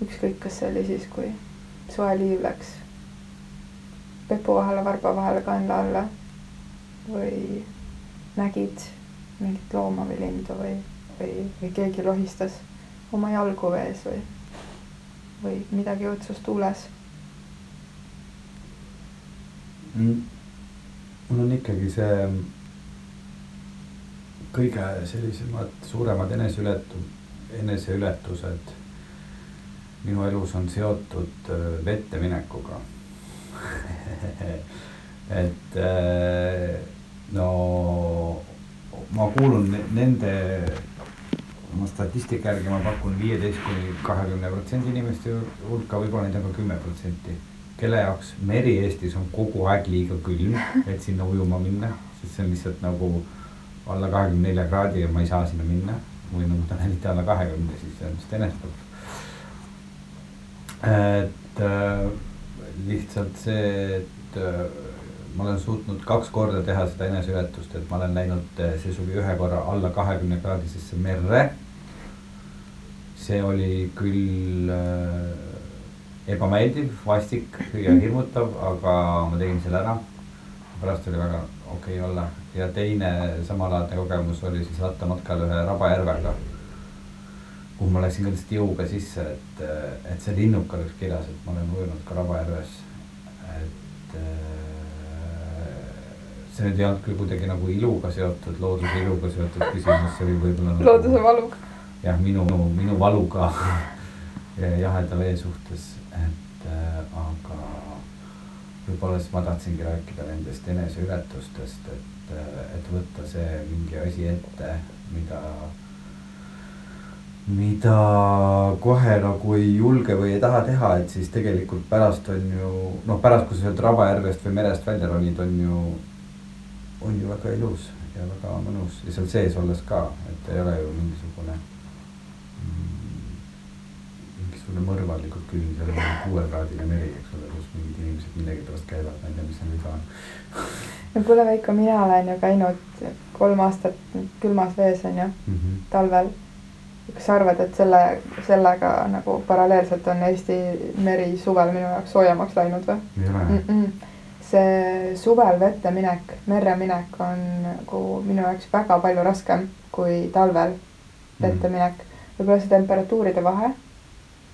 ükskõik, kas see oli siis, kui soe liiv läks pepu vahele, varba vahele, kaenla alla või nägid mingit looma või lindu või, või, või keegi lohistas oma jalgu vees või, või midagi õõtsus tuules. Mul on ikkagi see kõige sellisemad suuremad eneseületu-, eneseületused minu elus on seotud äh, vette minekuga. (laughs) Et äh, no ma kuulun nende, oma statistika järgi ma pakun viieteist kuni kahekümne protsendi inimeste hulka, võib-olla neid on ka kümme protsenti kelle jaoks meri Eestis on kogu aeg liiga külm, et sinna ujuma minna, sest see on lihtsalt nagu alla kahekümne nelja kraadi ja ma ei saa sinna minna. või nagu ta on eriti alla kahekümne, siis see on vist enesetav. et äh, lihtsalt see, et äh, ma olen suutnud kaks korda teha seda eneseületust, et ma olen läinud see suvi ühe korra alla kahekümne kraadisesse merre. see oli küll äh, ebameeldiv, vastik ja hirmutav, aga ma tegin selle ära. pärast oli väga okei okay olla ja teine samalaadne kogemus oli siis rattamatkal ühe rabajärvega. kuhu ma läksin ka lihtsalt jõuga sisse, et, et see linnuke oleks kirjas, et ma olen ujunud ka Rabajärves. et see nüüd ei olnud küll kuidagi nagu iluga seotud, looduse iluga seotud küsimus, see oli võib-olla nagu,. looduse valuga. jah, minu, minu valuga (laughs) jaheda vee suhtes et äh, aga võib-olla siis ma tahtsingi rääkida nendest eneseületustest, et, äh, et võtta see mingi asi ette, mida, mida kohe nagu ei julge või ei taha teha, et siis tegelikult pärast on ju noh, pärast kui sa sealt Rabajärvest või merest välja ronid, on ju, on ju väga ilus ja väga mõnus ja seal sees olles ka, et ei ole ju mingisugune mingisugune mõrvarlikult külm, seal on kuuekraadine meri, eks ole, kus mingid inimesed millegipärast käivad, ma ei tea, mis seal viga on. no kuule, Veiko, mina olen ju käinud kolm aastat külmas vees onju mm -hmm. talvel. kas sa arvad, et selle, sellega nagu paralleelselt on Eesti meri suvel minu jaoks soojemaks läinud või? ei ole mm. -mm. See suvel vette minek, merre minek on nagu minu jaoks väga palju raskem kui talvel vette mm. minek. võib-olla see temperatuuride vahe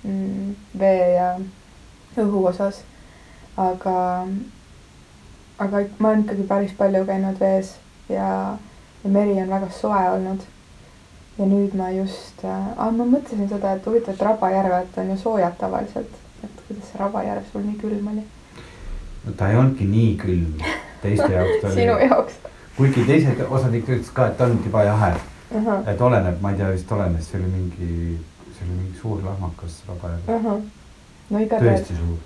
Mm, vee ja õhu osas. aga, aga ma olen ikkagi päris palju käinud vees ja, ja meri on väga soe olnud. ja nüüd ma just äh,, ma mõtlesin seda, et huvitav, et Rabajärved on ju soojad tavaliselt, et kuidas see Rabajärv sul nii külm oli? No ta ei olnudki nii külm, teiste (laughs) jaoks ta oli. sinu jaoks. kuigi teised osad ikka ütlesid ka, et ta on juba jahe ahah, et oleneb, ma ei tea, vist olenes, see oli mingi, see oli mingi suur lahmakas raba ja ahah. no igatahes, tõesti suur.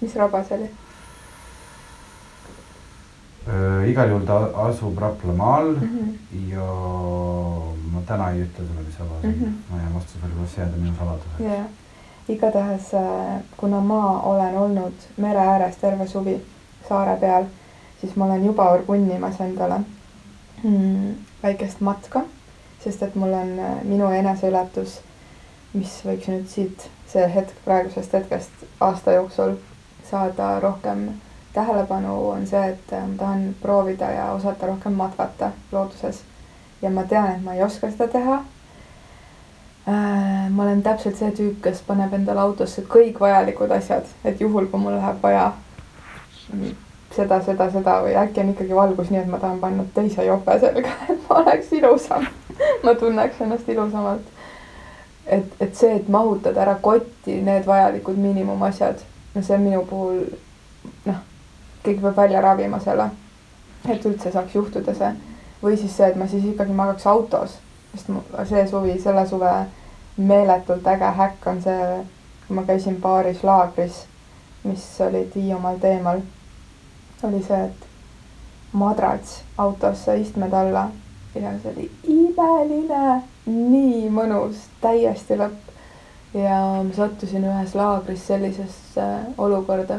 mis raba see oli? igal juhul ta asub Raplamaal Mhm. ja ma täna ei ütle sulle, mis raba see on Mhm. ma jään vastus veel las jääda minu saladuseks. jaa, igatahes äh, kuna ma olen olnud mere ääres terve suvi saare peal, siis ma olen juba orgunnimas endale mm, väikest matka, sest et mul on äh, minu eneseületus, mis võiks nüüd siit see hetk praegusest hetkest aasta jooksul saada rohkem tähelepanu, on see, et äh, ma tahan proovida ja osata rohkem matkata looduses. ja ma tean, et ma ei oska seda teha ma olen täpselt see tüüp, kes paneb endale autosse kõik vajalikud asjad, et juhul, kui mul läheb vaja seda, seda, seda või äkki on ikkagi valgus, nii et ma tahan panna teise jope selga, (laughs) et ma oleks ilusam. (laughs) ma tunneks ennast ilusamalt. et, et see, et mahutada ära kotti need vajalikud miinimumasjad, no see on minu puhul noh, keegi peab välja ravima selle, et üldse saaks juhtuda see või siis see, et ma siis ikkagi magaks autos sest see suvi, selle suve meeletult äge häkk on see, kui ma käisin baaris laagris, mis olid Hiiumaal teemal, oli see, et madrats autosse istmed alla ja see oli imeline, nii mõnus, täiesti lõpp. ja ma sattusin ühes laagris sellisesse olukorda,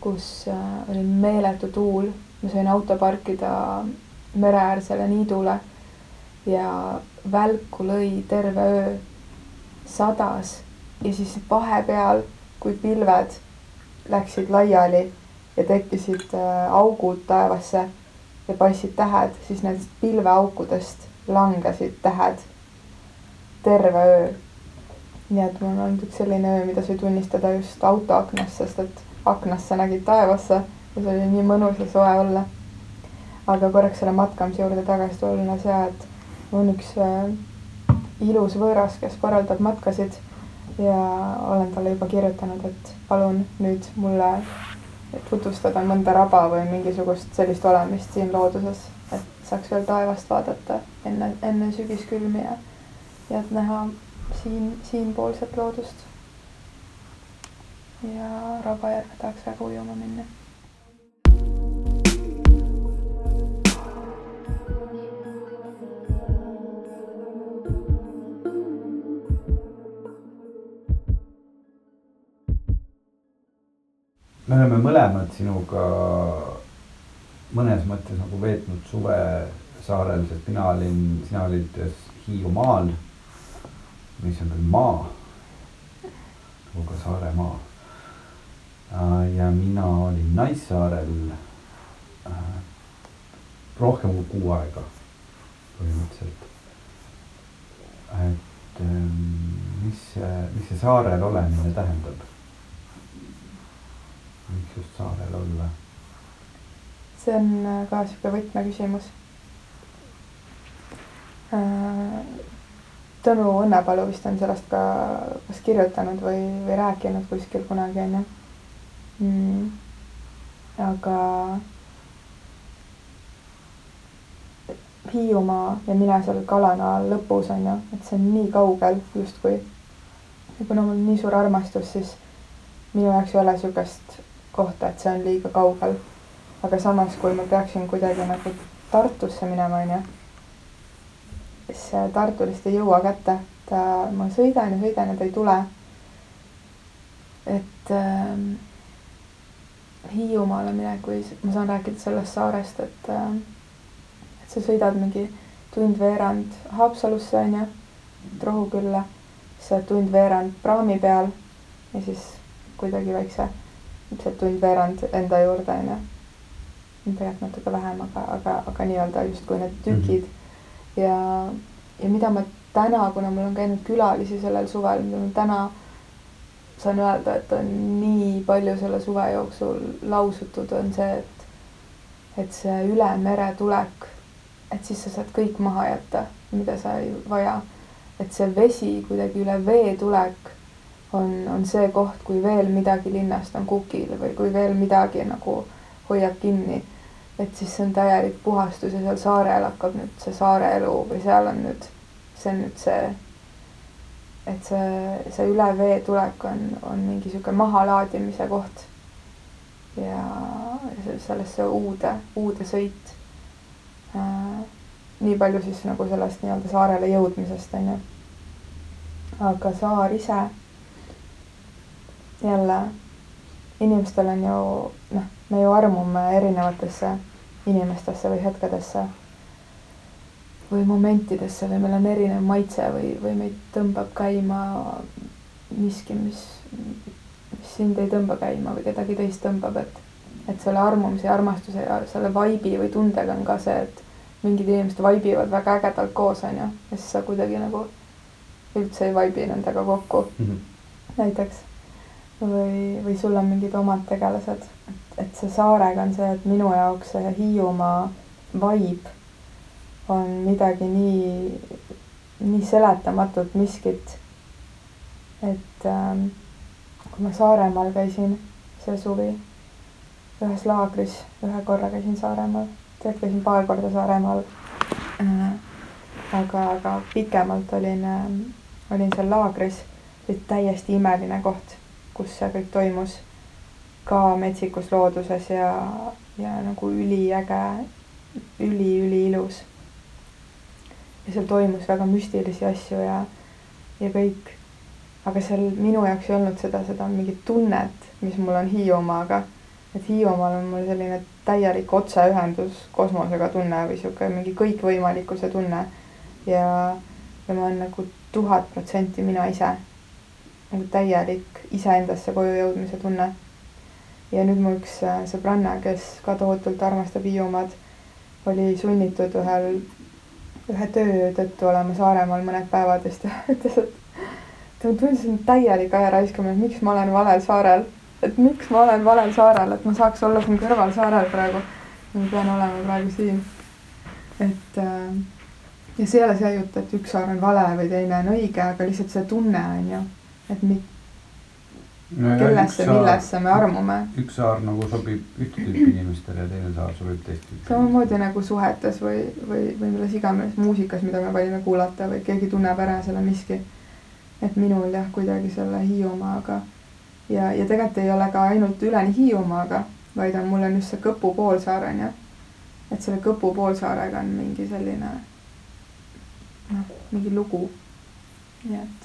kus äh, oli meeletu tuul, ma sain auto parkida mereäärsele niidule ja välku lõi terve öö, sadas ja siis vahepeal, kui pilved läksid laiali ja tekkisid äh, augud taevasse ja paistsid tähed, siis nendest pilveaukudest langesid tähed terve öö. nii et mul on olnud üks selline öö, mida sai tunnistada just auto aknast, sest et aknast sa nägid taevasse ja see oli nii mõnus ja soe olla. aga korraks selle matkamise juurde tagasi tulla see, et on üks äh, ilus võõras, kes korraldab matkasid ja olen talle juba kirjutanud, et palun nüüd mulle tutvustada mõnda raba või mingisugust sellist olemist siin looduses, et saaks veel taevast vaadata enne, enne sügiskülmi ja, ja et näha siin, siinpoolset loodust. ja Rabajärve tahaks väga ujuma minna. Me oleme mõlemad sinuga mõnes mõttes nagu veetnud suve saarel, sest mina olin, sina olid Hiiumaal, mis on veel maa, nagu ka Saaremaa. ja mina olin Naissaarel äh, rohkem kui kuu aega põhimõtteliselt. et ähm, mis see, mis see saarel olemine tähendab? Miks just saarel olla? see on äh, ka sihuke võtmeküsimus. Tõnu Õnnepalu vist on sellest ka kas kirjutanud või, või rääkinud kuskil kunagi onju mm,. aga Hiiumaa ja mine seal Kalana lõpus onju, et see on nii kaugel justkui. ja kuna mul on nii suur armastus, siis minu jaoks ei ole sihukest kohta, et see on liiga kaugel. aga samas, kui ma peaksin kuidagi nagu Tartusse minema, onju, siis äh, Tartu lihtsalt ei jõua kätte. ta, ma sõidan ja sõidan ja ta ei tule. et ähm, Hiiumaale minek või s- ma saan rääkida sellest saarest, et äh,, et sa sõidad mingi tund-veerand Haapsalusse onju, Rohukülla, siis sa oled tund-veerand praami peal ja siis kuidagi väikse ilmselt tund-veerand enda juurde onju. tegelikult natuke vähem, aga, aga, aga nii-öelda justkui need tükid mm. -hmm. ja, ja mida ma täna, kuna mul on käinud külalisi sellel suvel, mida ma täna saan öelda, et on nii palju selle suve jooksul lausutud, on see, et, et see üle mere tulek, et siis sa saad kõik maha jätta, mida sa ei vaja. et see vesi kuidagi üle vee tulek on, on see koht, kui veel midagi linnast on kukil või kui veel midagi nagu hoiab kinni, et siis see on täielik puhastus ja seal saarel hakkab nüüd see saare elu või seal on nüüd, see on nüüd see, et see, see üle vee tulek on, on mingi niisugune mahalaadimise koht. ja sellesse uude, uude sõit äh,. nii palju siis nagu sellest nii-öelda saarele jõudmisest, on ju. aga saar ise, jälle, inimestel on ju noh, me ju armume erinevatesse inimestesse või hetkedesse või momentidesse või meil on erinev maitse või, või meid tõmbab käima miski, mis, mis sind ei tõmba käima või kedagi teist tõmbab, et, et selle armumise ja armastuse ja selle vaibi või tundega on ka see, et mingid inimesed vaibivad väga ägedalt koos, on ju, ja siis sa kuidagi nagu üldse ei vaibi nendega kokku mm. -hmm. näiteks või, või sul on mingid omad tegelased, et, et see saarega on see, et minu jaoks see Hiiumaa vibe on midagi nii, nii seletamatut miskit. et ähm, kui ma Saaremaal käisin see suvi ühes laagris, ühe korra käisin Saaremaal, tegelikult käisin paar korda Saaremaal äh,. aga, aga pikemalt olin äh,, olin seal laagris, täiesti imeline koht kus see kõik toimus ka metsikus looduses ja, ja nagu üliäge üli,, üliilus. ja seal toimus väga müstilisi asju ja, ja kõik. aga seal minu jaoks ei olnud seda, seda mingit tunnet, mis mul on Hiiumaaga. et Hiiumaal on mul selline täielik otseühendus kosmosega tunne või sihuke mingi kõikvõimalikkuse tunne. ja, ja ma olen nagu tuhat protsenti mina ise nagu täielik iseendasse koju jõudmise tunne. ja nüüd mu üks äh, sõbranna, kes ka tohutult armastab Hiiumaad, oli sunnitud ühel, ühe töö tõttu olema Saaremaal mõned päevad ja siis ta (laughs) ütles, et ta tundis, on täielik aja raiskamine, et miks ma olen valel saarel. et miks ma olen valel saarel, et ma saaks olla siin kõrval saarel praegu. ma pean olema praegu siin. et äh, ja see ei ole see jutt, et üks saar on vale või teine on õige, aga lihtsalt see tunne on ju et mi-, no, kellesse, millesse me armume. üks saar nagu sobib ühte tüüpi inimestele ja teine saar sobib teist tüüpi. samamoodi nagu suhetes või, või, või milles iganes muusikas, mida me valime kuulata või keegi tunneb ära selle miski. et minul jah, kuidagi selle Hiiumaaga ja, ja tegelikult ei ole ka ainult üleni Hiiumaaga, vaid on, mul on just see Kõpu poolsaar on ju. et selle Kõpu poolsaarega on mingi selline noh, mingi lugu. nii et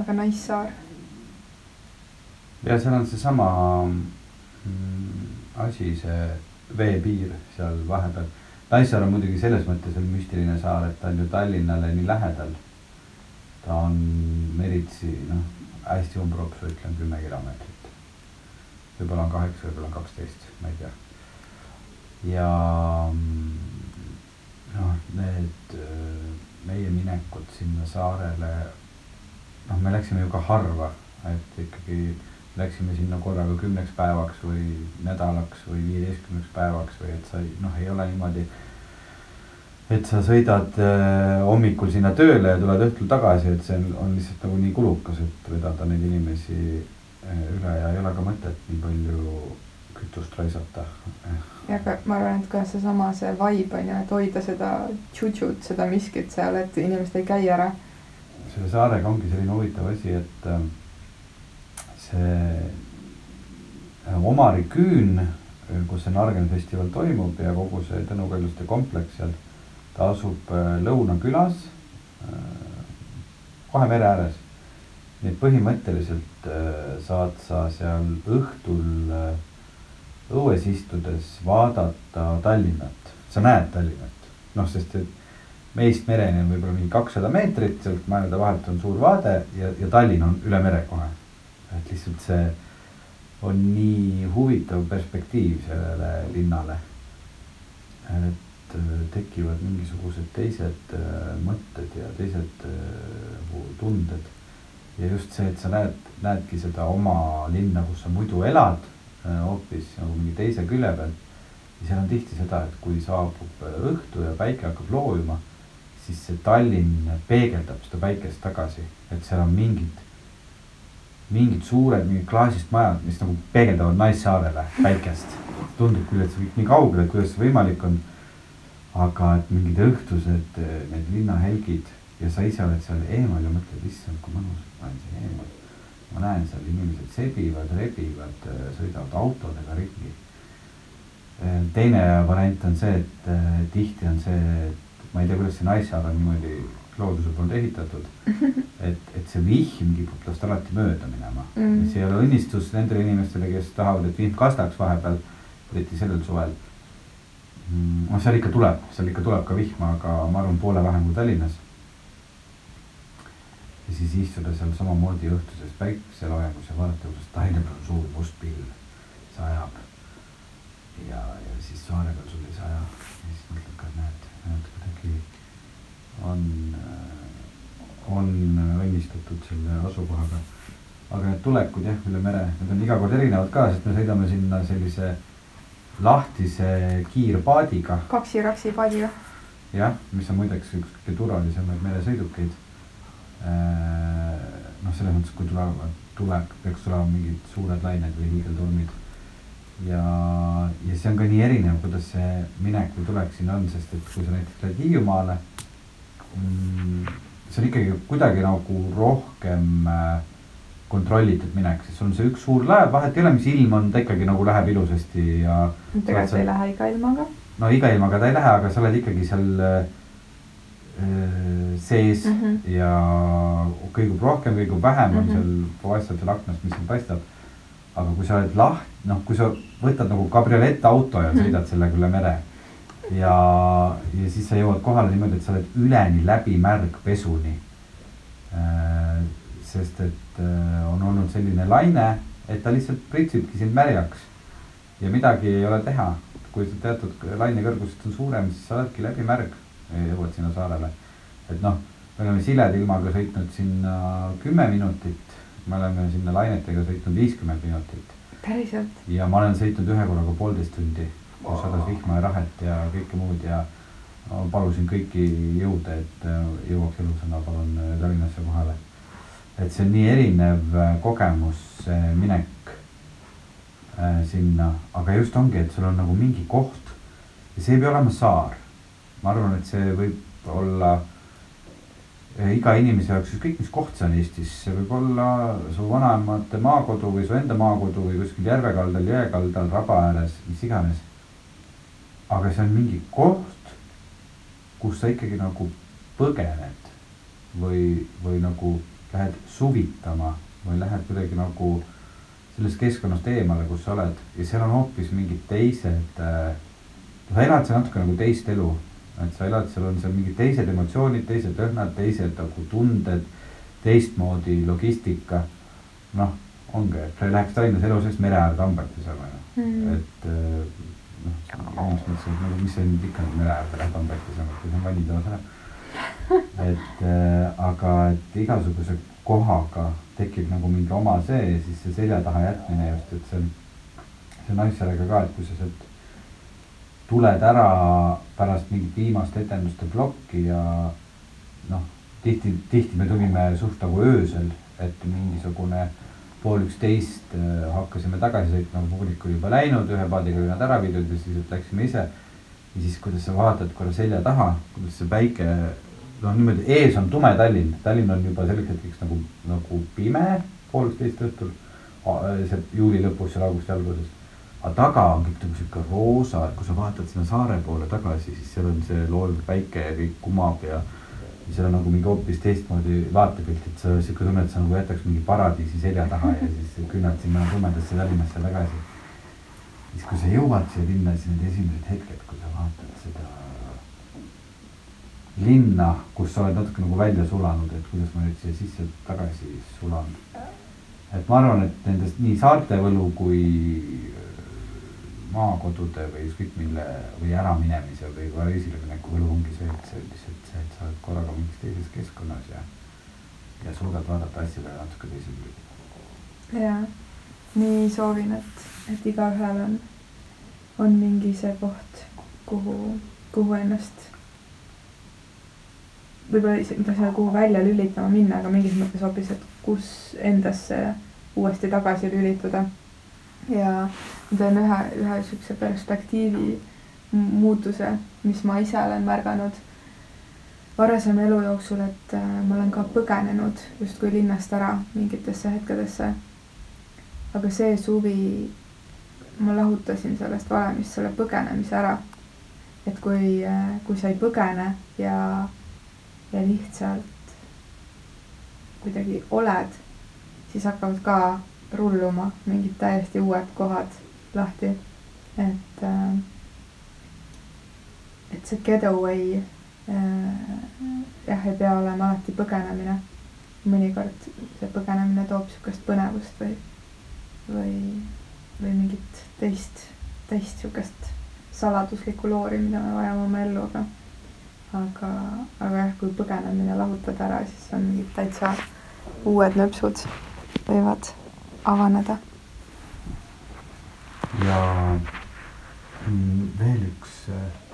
aga Naissaar. ja seal on seesama mm, asi, see veepiir seal vahepeal. Naissaar on muidugi selles mõttes on müstiline saar, et ta on ju Tallinnale nii lähedal. ta on meritsi, noh, hästi umbropsu ütlen kümme kilomeetrit. võib-olla on kaheksa, võib-olla on kaksteist, ma ei tea. ja mm, noh, need äh, meie minekud sinna saarele noh, me läksime ju ka harva, et ikkagi läksime sinna korraga kümneks päevaks või nädalaks või viieteistkümneks päevaks või et sa noh, ei ole niimoodi. et sa sõidad äh, hommikul sinna tööle ja tuled õhtul tagasi, et see on, on lihtsalt nagu nii kulukas, et vedada neid inimesi äh, üle ja ei ole ka mõtet nii palju kütust raisata. ja aga ma arvan, et ka seesama, see vibe on ju, et hoida seda tšutšut, seda miskit seal, et inimesed ei käi ära selle saarega ongi selline huvitav asi, et äh, see äh, Omari küün, äh, kus see Nargeni festival toimub ja kogu see Tõnu Kaljuste kompleks seal, ta asub Lõunakülas, kohe mere ääres. nii et põhimõtteliselt saad sa seal õhtul õues istudes vaadata Tallinnat, sa näed Tallinnat, noh, sest et meist mereni on võib-olla mingi kakssada meetrit, sealt mäede vahelt on suur vaade ja, ja Tallinn on üle mere kohe. et lihtsalt see on nii huvitav perspektiiv sellele linnale. et äh, tekivad mingisugused teised äh, mõtted ja teised äh, tunded. ja just see, et sa näed, näedki seda oma linna, kus sa muidu elad, hoopis nagu mingi teise külje peal. ja seal on tihti seda, et kui saabub õhtu ja päike hakkab loojuma siis see Tallinn peegeldab seda päikest tagasi, et seal on mingid mingid suured, mingid klaasist majad, mis nagu peegeldavad Naissaarele päikest. tundub küll, et see kõik nii kaugel, et kuidas see võimalik on. aga et mingid õhtused need linnahelgid ja sa ise oled seal eemal ja mõtled, issand, kui mõnus, ma olen siin eemal. ma näen seal inimesed sebivad, rebivad, sõidavad autodega ringi. teine variant on see, et tihti on see, et ma ei tea, kuidas see Naissaar on niimoodi looduse poolt ehitatud. (laughs) et, et see vihm kipub tast alati mööda minema mm.. see ei ole õnnistus nendele inimestele, kes tahavad, et vihm kastaks vahepeal, eriti sellel suvel. Mm, noh, seal ikka tuleb, seal ikka tuleb ka vihma, aga ma arvan, poole vähem kui Tallinnas. ja siis istuda seal samamoodi õhtuses päikeseloojangus ja vaadata, kuidas taine peal on suur must pilv sajab. ja, ja siis saare peal sul ei saja on, on õnnistatud selle asukohaga. aga need tulekud jah, üle mere, need on iga kord erinevad ka, sest me sõidame sinna sellise lahtise kiirpaadiga. kaksi-raksi paadiga. jah, mis on muideks üks kõige turvalisemaid meresõidukeid. noh, selles mõttes, kui tulevad, tuleb, peaks tulema mingid suured lained või hiigeltormid. ja, ja see on ka nii erinev, kuidas see minek või tulek siin on, sest et kui sa näiteks lähed Hiiumaale see on ikkagi kuidagi nagu rohkem äh, kontrollitud minek, sest sul on see üks suur laev, vahet ei ole, mis ilm on, ta ikkagi nagu läheb ilusasti ja. tegelikult sa... ei lähe iga ilmaga. no iga ilmaga ta ei lähe, aga sa oled ikkagi seal äh, sees mm -hmm. ja kõigub rohkem, kõigub vähem mm -hmm. on mhm. seal puhastel seal aknast, mis seal paistab. aga kui sa oled laht-, noh, kui sa võtad nagu kabriolettauto ja mm -hmm. sõidad sellega üle mere ja, ja siis sa jõuad kohale niimoodi, et sa oled üleni läbimärg pesuni. Äh, sest et äh, on olnud selline laine, et ta lihtsalt pritsibki sind märjaks ja midagi ei ole teha. kui sa teatud laine kõrgusest on suurem, siis sa oledki läbimärg ja jõuad sinna saarele. et noh, me oleme sileda ilmaga sõitnud sinna kümme minutit, me oleme sinna lainetega sõitnud viiskümmend minutit. päriselt? ja ma olen sõitnud ühe korraga poolteist tundi kus sadas vihma ja rahet ja kõike muud ja palusin kõiki jõude, et äh, jõuaks elusana, palun äh, Tallinnasse kohale. et see on nii erinev äh, kogemus, see minek sinna, aga just ongi, et sul on nagu mingi koht ja see ei pea olema saar. ma arvan, et see võib olla iga inimese jaoks, ükskõik mis koht see on Eestis, see võib olla su vanaemate maakodu või su enda maakodu või kuskil järve kaldal, jõe kaldal, raba ääres, mis iganes aga see on mingi koht, kus sa ikkagi nagu põgened või, või nagu lähed suvitama või lähed kuidagi nagu sellest keskkonnast eemale, kus sa oled ja seal on hoopis mingid teised äh,. sa elad seal natuke nagu teist elu, et sa elad, seal on seal mingid teised emotsioonid, teised õhnad, teised nagu tunded, teistmoodi logistika. noh, ongi, et sa ei läheks Tallinnas elu sees mere äärde hambaid pesema ju mm., et äh, noh, omas mõttes, et nagu mis sa nüüd ikka mere äärde hambaid pesema, kui sa vanni toas ära. et äh, aga, et igasuguse kohaga tekib nagu mingi oma see ja siis see selja taha jätmine just, et see on, see on asjadega ka, et kui sa sealt tuled ära pärast mingit viimast etenduste plokki ja noh, tihti, tihti me tulime suht nagu öösel, et mingisugune äh, pool üksteist äh, hakkasime tagasi sõitma, publik oli juba läinud, ühe paadiga olid nad ära viidud ja siis läksime ise. ja siis, kuidas sa vaatad korra selja taha, kuidas see päike, noh niimoodi ees on tume Tallinn, Tallinn on juba selleks hetkeks nagu, nagu pime pool üksteist õhtul. see juuli lõpus, seal augusti alguses. aga taga on kõik nagu sihuke roosa, kui sa vaatad sinna saare poole tagasi, siis seal on see loodud päike ja kõik kumab ja ja seal on nagu mingi hoopis teistmoodi vaatepilt, et sa sihuke tunne, et sa nagu jätaks mingi paradiisi selja taha ja siis künnad sinna tumedasse Tallinnasse tagasi. siis, kui sa jõuad siia linna, siis need esimesed hetked, kui sa vaatad seda linna, kus sa oled natuke nagu välja sulanud, et kuidas ma nüüd siia sisse tagasi sulan. et ma arvan, et nendest nii saarte võlu kui maakodude või ükskõik mille või äraminemise või ka esilemineku võlu ongi see, et see lihtsalt sa oled korraga mingis teises keskkonnas ja, ja suudad vaadata asjadele natuke teise pilguga. ja, nii soovin, et, et igaühel on, on mingi see koht, kuhu, kuhu ennast võib-olla isegi mitte seda, kuhu välja lülitama minna, aga mingis mõttes hoopis, et kus endasse uuesti tagasi lülituda. ja ma teen ühe, ühe niisuguse perspektiivi muutuse, mis ma ise olen märganud varasema elu jooksul, et äh, ma olen ka põgenenud justkui linnast ära mingitesse hetkedesse. aga see suvi ma lahutasin sellest valemist selle põgenemise ära. et kui, äh, kui sa ei põgene ja, ja lihtsalt kuidagi oled, siis hakkavad ka rulluma mingid täiesti uued kohad lahti. et, äh, et see getaway jah, ei pea olema alati põgenemine. mõnikord see põgenemine toob niisugust põnevust või, või, või mingit teist, teist niisugust saladuslikku loori, mida me vajame oma ellu, aga aga, aga jah, kui põgenemine lahutada ära, siis on mingid täitsa uued nöpsud võivad avaneda. ja mm, veel üks äh, äh,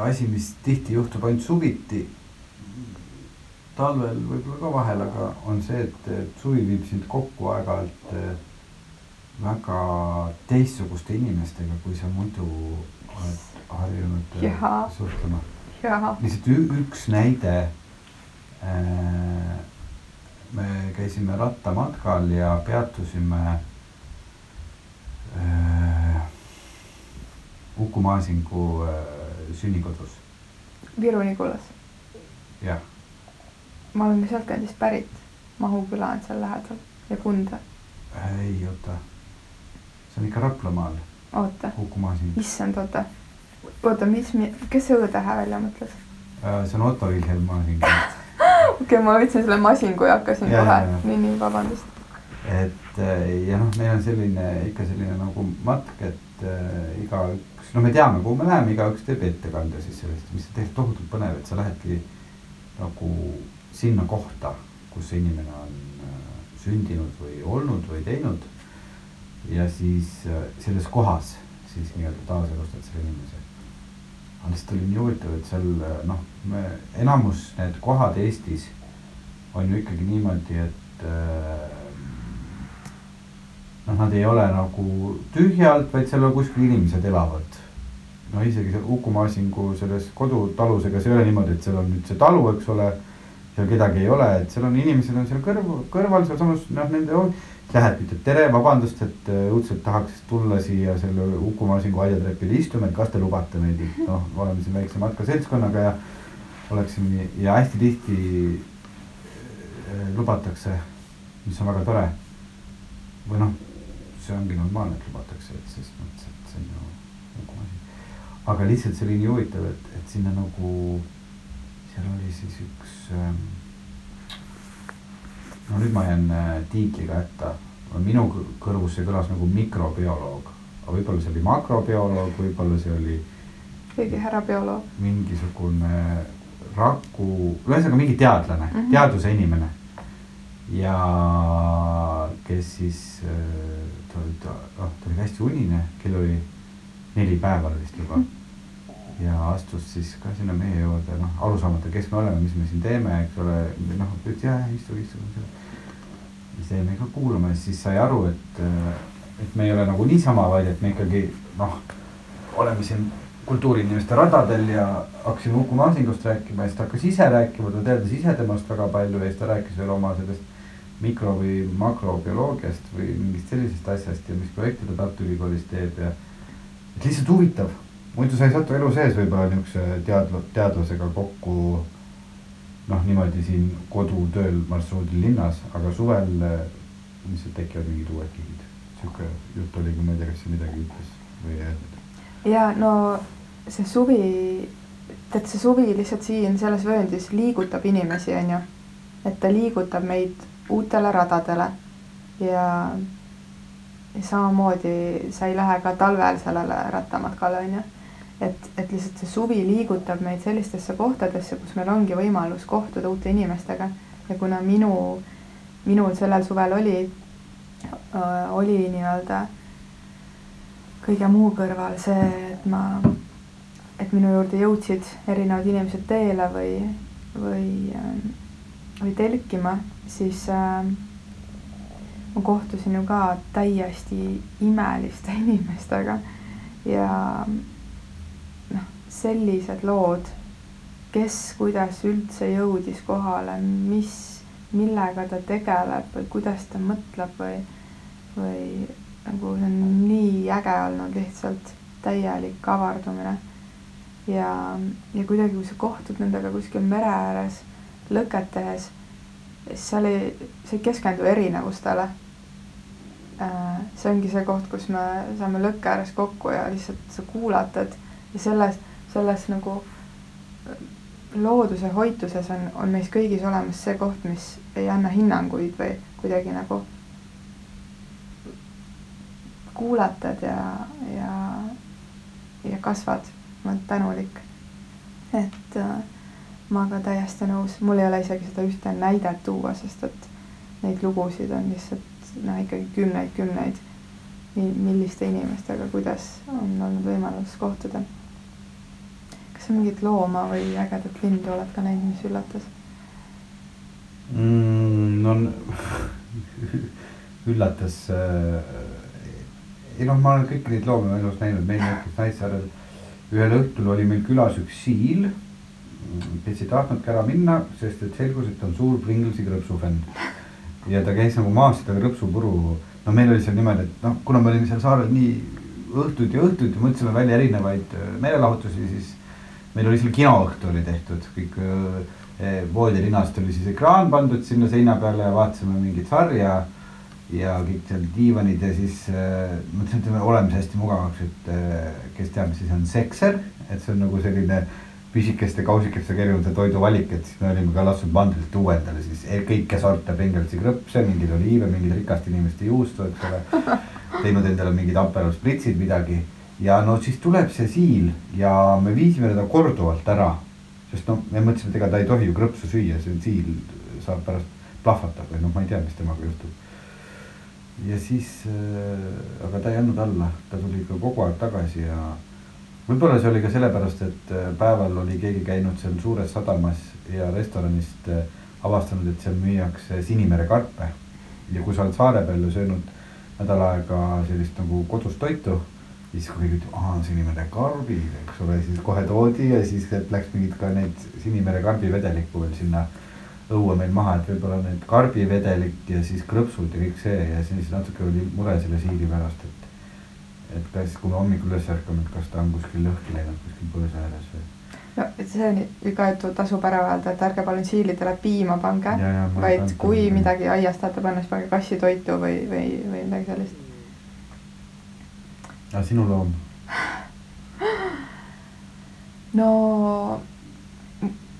asi, mis tihti juhtub ainult suviti. talvel võib-olla ka vahel, aga on see, et, suvi viib sind kokku aeg-ajalt äh, väga teistsuguste inimestega, kui sa muidu oled harjunud äh, Jaha. suhtlema. lihtsalt üks näide äh, me käisime rattamatkal ja peatusime äh, Uku Maasingu äh, sünnikodus, Viru-Nigulas. jah. ma olen ka sealtkandist pärit. Mahu küla on seal lähedal ja Kunda. ei oota, see on ikka Raplamaal, oota, Uku Maasing issand, oota. oota, mis, kes see Õ-tähe välja mõtles? äh,. see on Otto Vilhelm Maasing (laughs) okei okay,, ma võtsin selle masingu ja hakkasin Ja, kohe nii, nii, vabandust. et äh, ja noh, meil on selline ikka selline nagu matk, et äh, igaüks, no me teame, kuhu me läheme, igaüks teeb ettekande siis sellest, mis tegelikult tohutult põnev, et sa lähedki nagu sinna kohta, kus see inimene on äh, sündinud või olnud või teinud. ja siis äh, selles kohas siis nii-öelda taaselustad selle inimese. aga lihtsalt oli nii huvitav, et seal äh, noh, me enamus need kohad Eestis on ju ikkagi niimoodi, et äh, noh, nad ei ole nagu tühjalt, vaid seal kuskil inimesed elavad. no isegi seal Uku Maasingu selles kodutalus, ega see ei ole niimoodi, et seal on nüüd see talu, eks ole. seal kedagi ei ole, et seal on inimesed on seal kõrval, kõrval sealsamas noh, nende on. Lähed, ütled tere, vabandust, et äh, õudselt tahaks tulla siia selle Uku Maasingu aiatrepile istuma, et kas te lubate meid, et noh, oleme siin väikse matka seltskonnaga ja. oleksime ja hästi tihti äh, lubatakse, mis on väga tore. või noh, see ongi normaalne, et lubatakse, et ses mõttes, et see on ju nagu asi. aga lihtsalt see oli nii huvitav, et, et sinna nagu, seal oli siis üks ähm, no nüüd ma jään äh, tiitliga hätta, minu kõ- kõrvus see kõlas nagu mikrobioloog, aga võib-olla see oli makrobioloog, võib-olla see oli keegi härra bioloog. mingisugune raku, ühesõnaga mingi teadlane mm. -hmm. teaduse inimene. ja kes siis, ta oli, ta, noh, ta oli hästi unine, kell oli neli päeva oli vist juba. ja astus siis ka sinna meie juurde, noh, aru saamata, kes me oleme, mis me siin teeme, eks ole, noh, ütles jah, istuge, istuge. siis jäime ka kuulama ja siis sai aru, et, et me ei ole nagu niisama, vaid et me ikkagi noh, oleme siin kultuuriinimeste radadel ja hakkasime Uku Masingust rääkima ja siis ta hakkas ise rääkima, ta teadis ise temast väga palju ja siis ta rääkis veel oma sellest mikro- või makrobioloogiast või mingist sellisest asjast ja mis projekte ta Tartu Ülikoolis teeb ja et lihtsalt huvitav. muidu sa ei satu elu sees võib-olla niisuguse teadla-, teadlasega kokku noh, niimoodi siin kodutööl marsruudil linnas, aga suvel eh, lihtsalt tekivad mingid uued kihid. sihuke jutt oligi, ma ei tea, kas see midagi ütles või ei öelnud. ja no see suvi, tead see suvi lihtsalt siin selles vööndis liigutab inimesi, onju. et ta liigutab meid uutele radadele ja, samamoodi sa ei lähe ka talvel sellele rattamatkale, onju. et, et lihtsalt see suvi liigutab meid sellistesse kohtadesse, kus meil ongi võimalus kohtuda uute inimestega ja kuna minu, minul sellel suvel oli, oli nii-öelda kõige muu kõrval see, et ma, et minu juurde jõudsid erinevad inimesed teele või, või, või telkima, siis, ma kohtusin ju ka täiesti imeliste (laughs) inimestega ja noh, sellised lood, kes kuidas üldse jõudis kohale, mis, millega ta tegeleb või kuidas ta mõtleb või, või nagu see on nii äge olnud lihtsalt, täielik avardumine. ja, ja kuidagi, kui sa kohtud nendega kuskil mere ääres lõket tehes, siis seal ei, sa ei keskendu erinevustele Äh, see ongi see koht, kus me saame lõkke ääres kokku ja lihtsalt sa kuulatad ja selles, selles nagu äh, looduse hoituses on, on meis kõigis olemas see koht, mis ei anna hinnanguid või kuidagi nagu kuulatad ja, ja, ja kasvad, ma olen tänulik. et äh, ma ka täiesti nõus, mul ei ole isegi seda ühte näidet tuua, sest et neid lugusid on lihtsalt no ikkagi kümneid, kümneid, milliste inimestega, kuidas on olnud võimalus kohtuda. kas sa mingit looma või ägedat lindu oled ka näinud, mis üllatas mm,? no (laughs) üllatas äh,. ei noh, ma olen kõiki neid loomi elus näinud, meil näiteks Naissaarel ühel õhtul oli meil külas üks siil, kes ei tahtnudki ära minna, sest et selgus, et on suur Pringlesi krõpsufänn ja ta käis nagu maas seda krõpsupuru, no meil oli seal niimoodi, et noh, kuna me olime seal saarel nii õhtuid ja õhtuid ja mõtlesime välja erinevaid äh, meelelahutusi, siis meil oli seal kinoõhtu oli tehtud, kõik äh, voodilinast oli siis ekraan pandud sinna seina peale ja vaatasime mingit sarja ja kõik seal diivanid ja siis äh, mõtlesin, et me oleme hästi mugavaks, et kes teab, mis asi on sekser, et see on nagu selline äh, pisikeste kausikestega erinevate toiduvalik, et siis me olime ka lasknud mandrilt tuua endale siis kõike sorte Bengalsi krõpse, mingeid oliive, mingeid rikaste inimeste juustu, eks ole. teinud endale mingid Aperol spritsid, midagi ja no siis tuleb see siil ja me viisime teda korduvalt ära. sest noh, me mõtlesime, et ega ta ei tohi ju krõpsu süüa, see siil saab pärast plahvatab või noh, ma ei tea, mis temaga juhtub. ja siis äh,, aga ta ei andnud alla, ta tuli ikka kogu aeg tagasi ja võib-olla see oli ka sellepärast, et äh, päeval oli keegi käinud seal suures sadamas ja restoranist äh, avastanud, et seal müüakse Sinimere karpe. ja kui sa oled saare peal ja söönud nädal aega sellist nagu kodust toitu, siis kui keegi ütleb, aa, Sinimere karbid, eks ole, siis kohe toodi ja siis läks mingit ka neid Sinimere karbivedelikku veel sinna õue meil maha, et võib-olla need karbivedelik ja siis krõpsud ja kõik see ja siis natuke oli mure selle siili pärast, et et kas, kui me hommikul üles ärkame, et kas ta on kuskil lõhki läinud kuskil põõsa ääres või? no see on ka, et tasub ära öelda, et ärge palun siilidele piima pange, vaid kui pannud. midagi aias tahate panna, siis pange kassitoitu või, või, või midagi sellist. aga sinu loom? no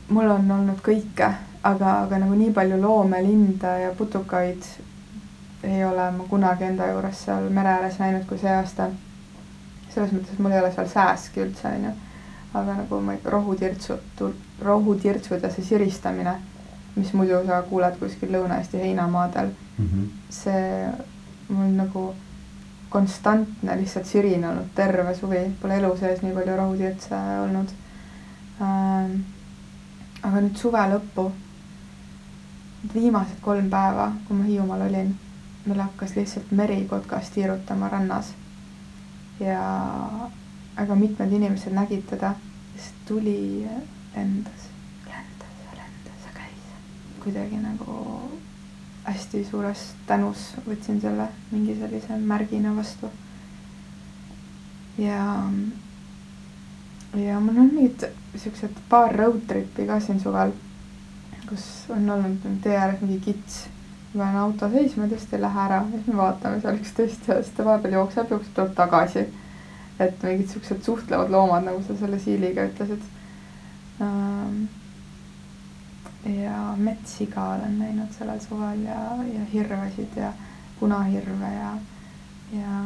mul on olnud kõike, aga, aga nagu nii palju loome, linde ja putukaid ei ole ma kunagi enda juures seal mere ääres näinud kui see aasta. selles mõttes, et mul ei ole seal sääski üldse, onju. aga nagu ma ikka rohutirtsud, rohutirtsud ja see siristamine, mis muidu sa kuuled kuskil Lõuna-Eesti heinamaadel mm, -hmm. see mul nagu konstantne lihtsalt sirin olnud terve suvi, pole elu sees nii palju rohutirtse olnud ähm,. aga nüüd suve lõppu, viimased kolm päeva, kui ma Hiiumaal olin meil hakkas lihtsalt merikotkas tiirutama rannas. ja väga mitmed inimesed nägid teda, siis tuli, lendas, lendas ja lendas ja käis. kuidagi nagu hästi suures tänus võtsin selle mingi sellise märgina vastu. ja, ja mul on mingid siuksed paar road trip'i ka siin suvel, kus on olnud tee ääres mingi kits ma panen auto seisma, tõesti ei lähe ära, siis me vaatame seal üks teist ja siis ta vahepeal jookseb, jookseb, tuleb tagasi. et mingid siuksed suhtlevad loomad, nagu sa selle siiliga ütlesid. Ähm, ja metssiga olen näinud sellel suvel ja, ja hirvesid ja punahirve ja, ja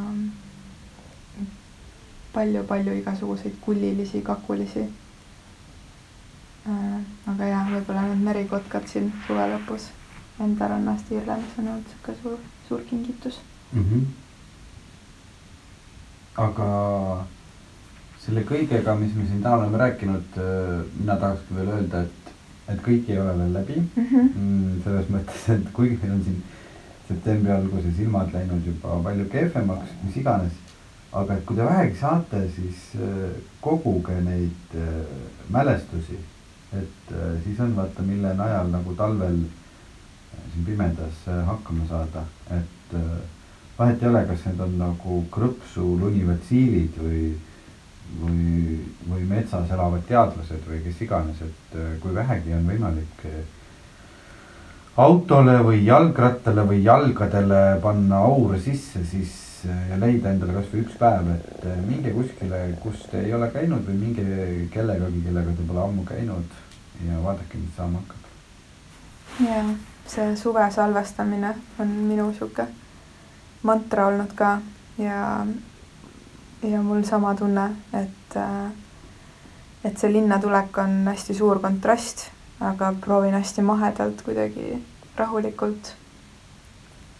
palju-palju igasuguseid kullilisi, kakulisi. Äh, aga jah, võib-olla need merikotkad siin suve lõpus enda rannast Iirlannis on olnud sihuke suur, suur kingitus mm. -hmm. aga selle kõigega, mis me siin täna oleme rääkinud, äh, mina tahakski veel öelda, et, et kõik ei ole veel läbi mm. -hmm. selles mõttes, et kuigi meil on siin septembri alguses ilmad läinud juba palju kehvemaks, mis iganes. aga et kui te vähegi saate, siis äh, koguge neid äh, mälestusi. et siis on vaata, mille najal nagu talvel siin pimedas hakkama saada, et vahet ei ole, kas need on nagu krõpsu lunivatsiilid või, või, või metsas elavad teadlased või kes iganes, et kui vähegi on võimalik autole või jalgrattale või jalgadele panna aur sisse, siis ja leida endale kasvõi üks päev, et minge kuskile, kus te ei ole käinud või minge kellegagi, kellega te pole ammu käinud ja vaadake, mis saama hakkab. ja see suve salvestamine on minu sihuke mantra olnud ka ja, ja mul sama tunne, et, et see linnatulek on hästi suur kontrast aga proovin hästi mahedalt kuidagi rahulikult,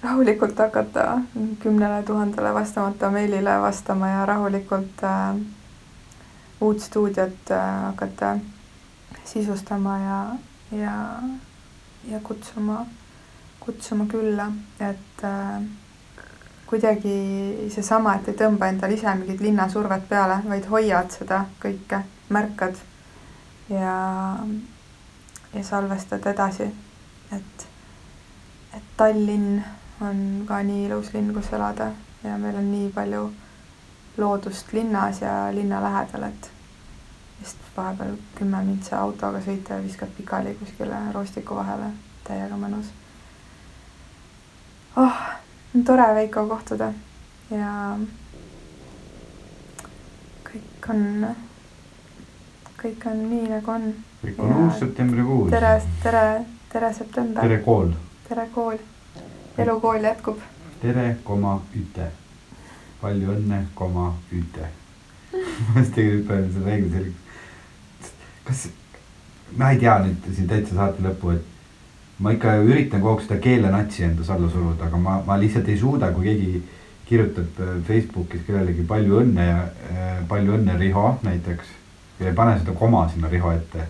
rahulikult hakata kümnele tuhandele vastamata meilile vastama ja rahulikult äh, uut stuudiot äh, hakata sisustama ja, ja, ja kutsuma, kutsuma külla, et äh, kuidagi seesama, et ei tõmba endale ise mingit linnasurvet peale, vaid hoiad seda kõike, märkad ja ja salvestad edasi. et, et Tallinn on ka nii ilus linn, kus elada ja meil on nii palju loodust linnas ja linna lähedal, et vist vahepeal kümme mintsa autoga sõita ja viskad pikali kuskile roostiku vahele, täiega mõnus. oh, tore Veiko kohtuda ja kõik on, kõik on nii, nagu on kõik on uus septembrikuus. tere, tere, tere september. tere kool. tere kool. elukool jätkub. tere, koma, üte. palju õnne, koma, üte. (laughs) ma just tegelikult panen selle selgeks. Kas, ma ei tea nüüd siin täitsa saate lõppu, et ma ikka üritan kogu aeg seda keelenatsi endas alla suruda, aga ma, ma lihtsalt ei suuda, kui keegi kirjutab äh, Facebookis kellelegi palju õnne ja äh, palju õnne, Riho näiteks. ja ei pane seda koma sinna Riho ette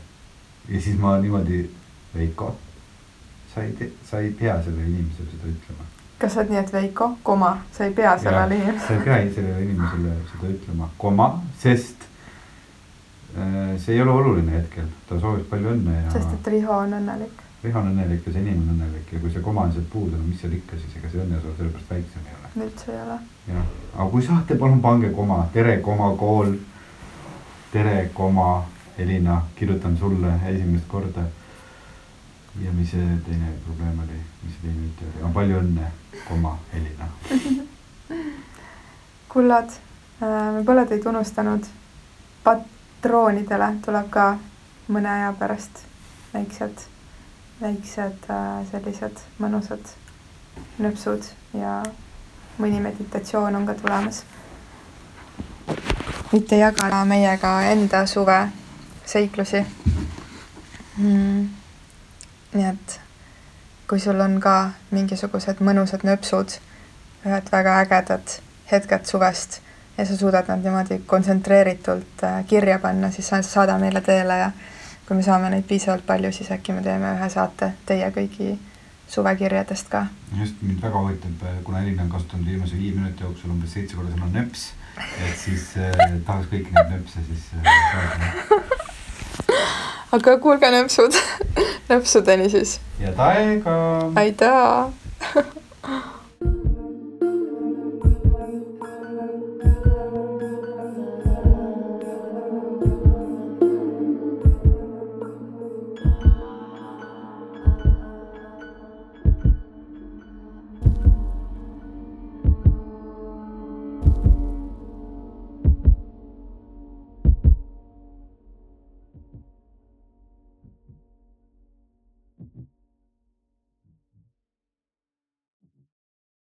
ja siis ma niimoodi, Veiko, sa ei sa ei pea sellele inimesele seda ütlema. kas sa oled nii, et Veiko, koma, sa ei pea sellele inimesele? sa ei pea sellele inimesele seda ütlema, koma, sest see ei ole oluline hetkel, ta soovib palju õnne ja. sest et Riho on õnnelik. Riho on õnnelik ja see inimene on õnnelik ja kui see koma on sealt puudu, no mis seal ikka siis, ega see õnnesoov sellepärast väiksem ei ole. üldse ei ole. jah, aga kui saate, palun pange koma, tere, koma, kool. tere, koma Elina, kirjutan sulle esimest korda. ja mis see teine probleem oli, mis see teine üte oli, palju õnne, koma, Elina (laughs) kullad, äh, me pole teid unustanud. Patroonidele tuleb ka mõne aja pärast väiksed, väiksed äh, sellised mõnusad nöpsud ja mõni meditatsioon on ka tulemas. võite jagada meiega enda suve seiklusi mm.. nii et kui sul on ka mingisugused mõnusad nöpsud, ühed väga ägedad hetked suvest ja sa suudad nad niimoodi kontsentreeritult äh, kirja panna, siis saada meile teele ja kui me saame neid piisavalt palju, siis äkki me teeme ühe saate teie kõigi suvekirjadest ka. just, mind väga huvitab, äh, kuna Elina on kasutanud viimase viie minuti jooksul umbes seitse korda sõna nöps, et siis äh, tahaks kõiki neid nöpse siis saada (laughs) aga kuulge nööpsud (laughs) nööpsudeni siis. ja taega. aitäh (laughs)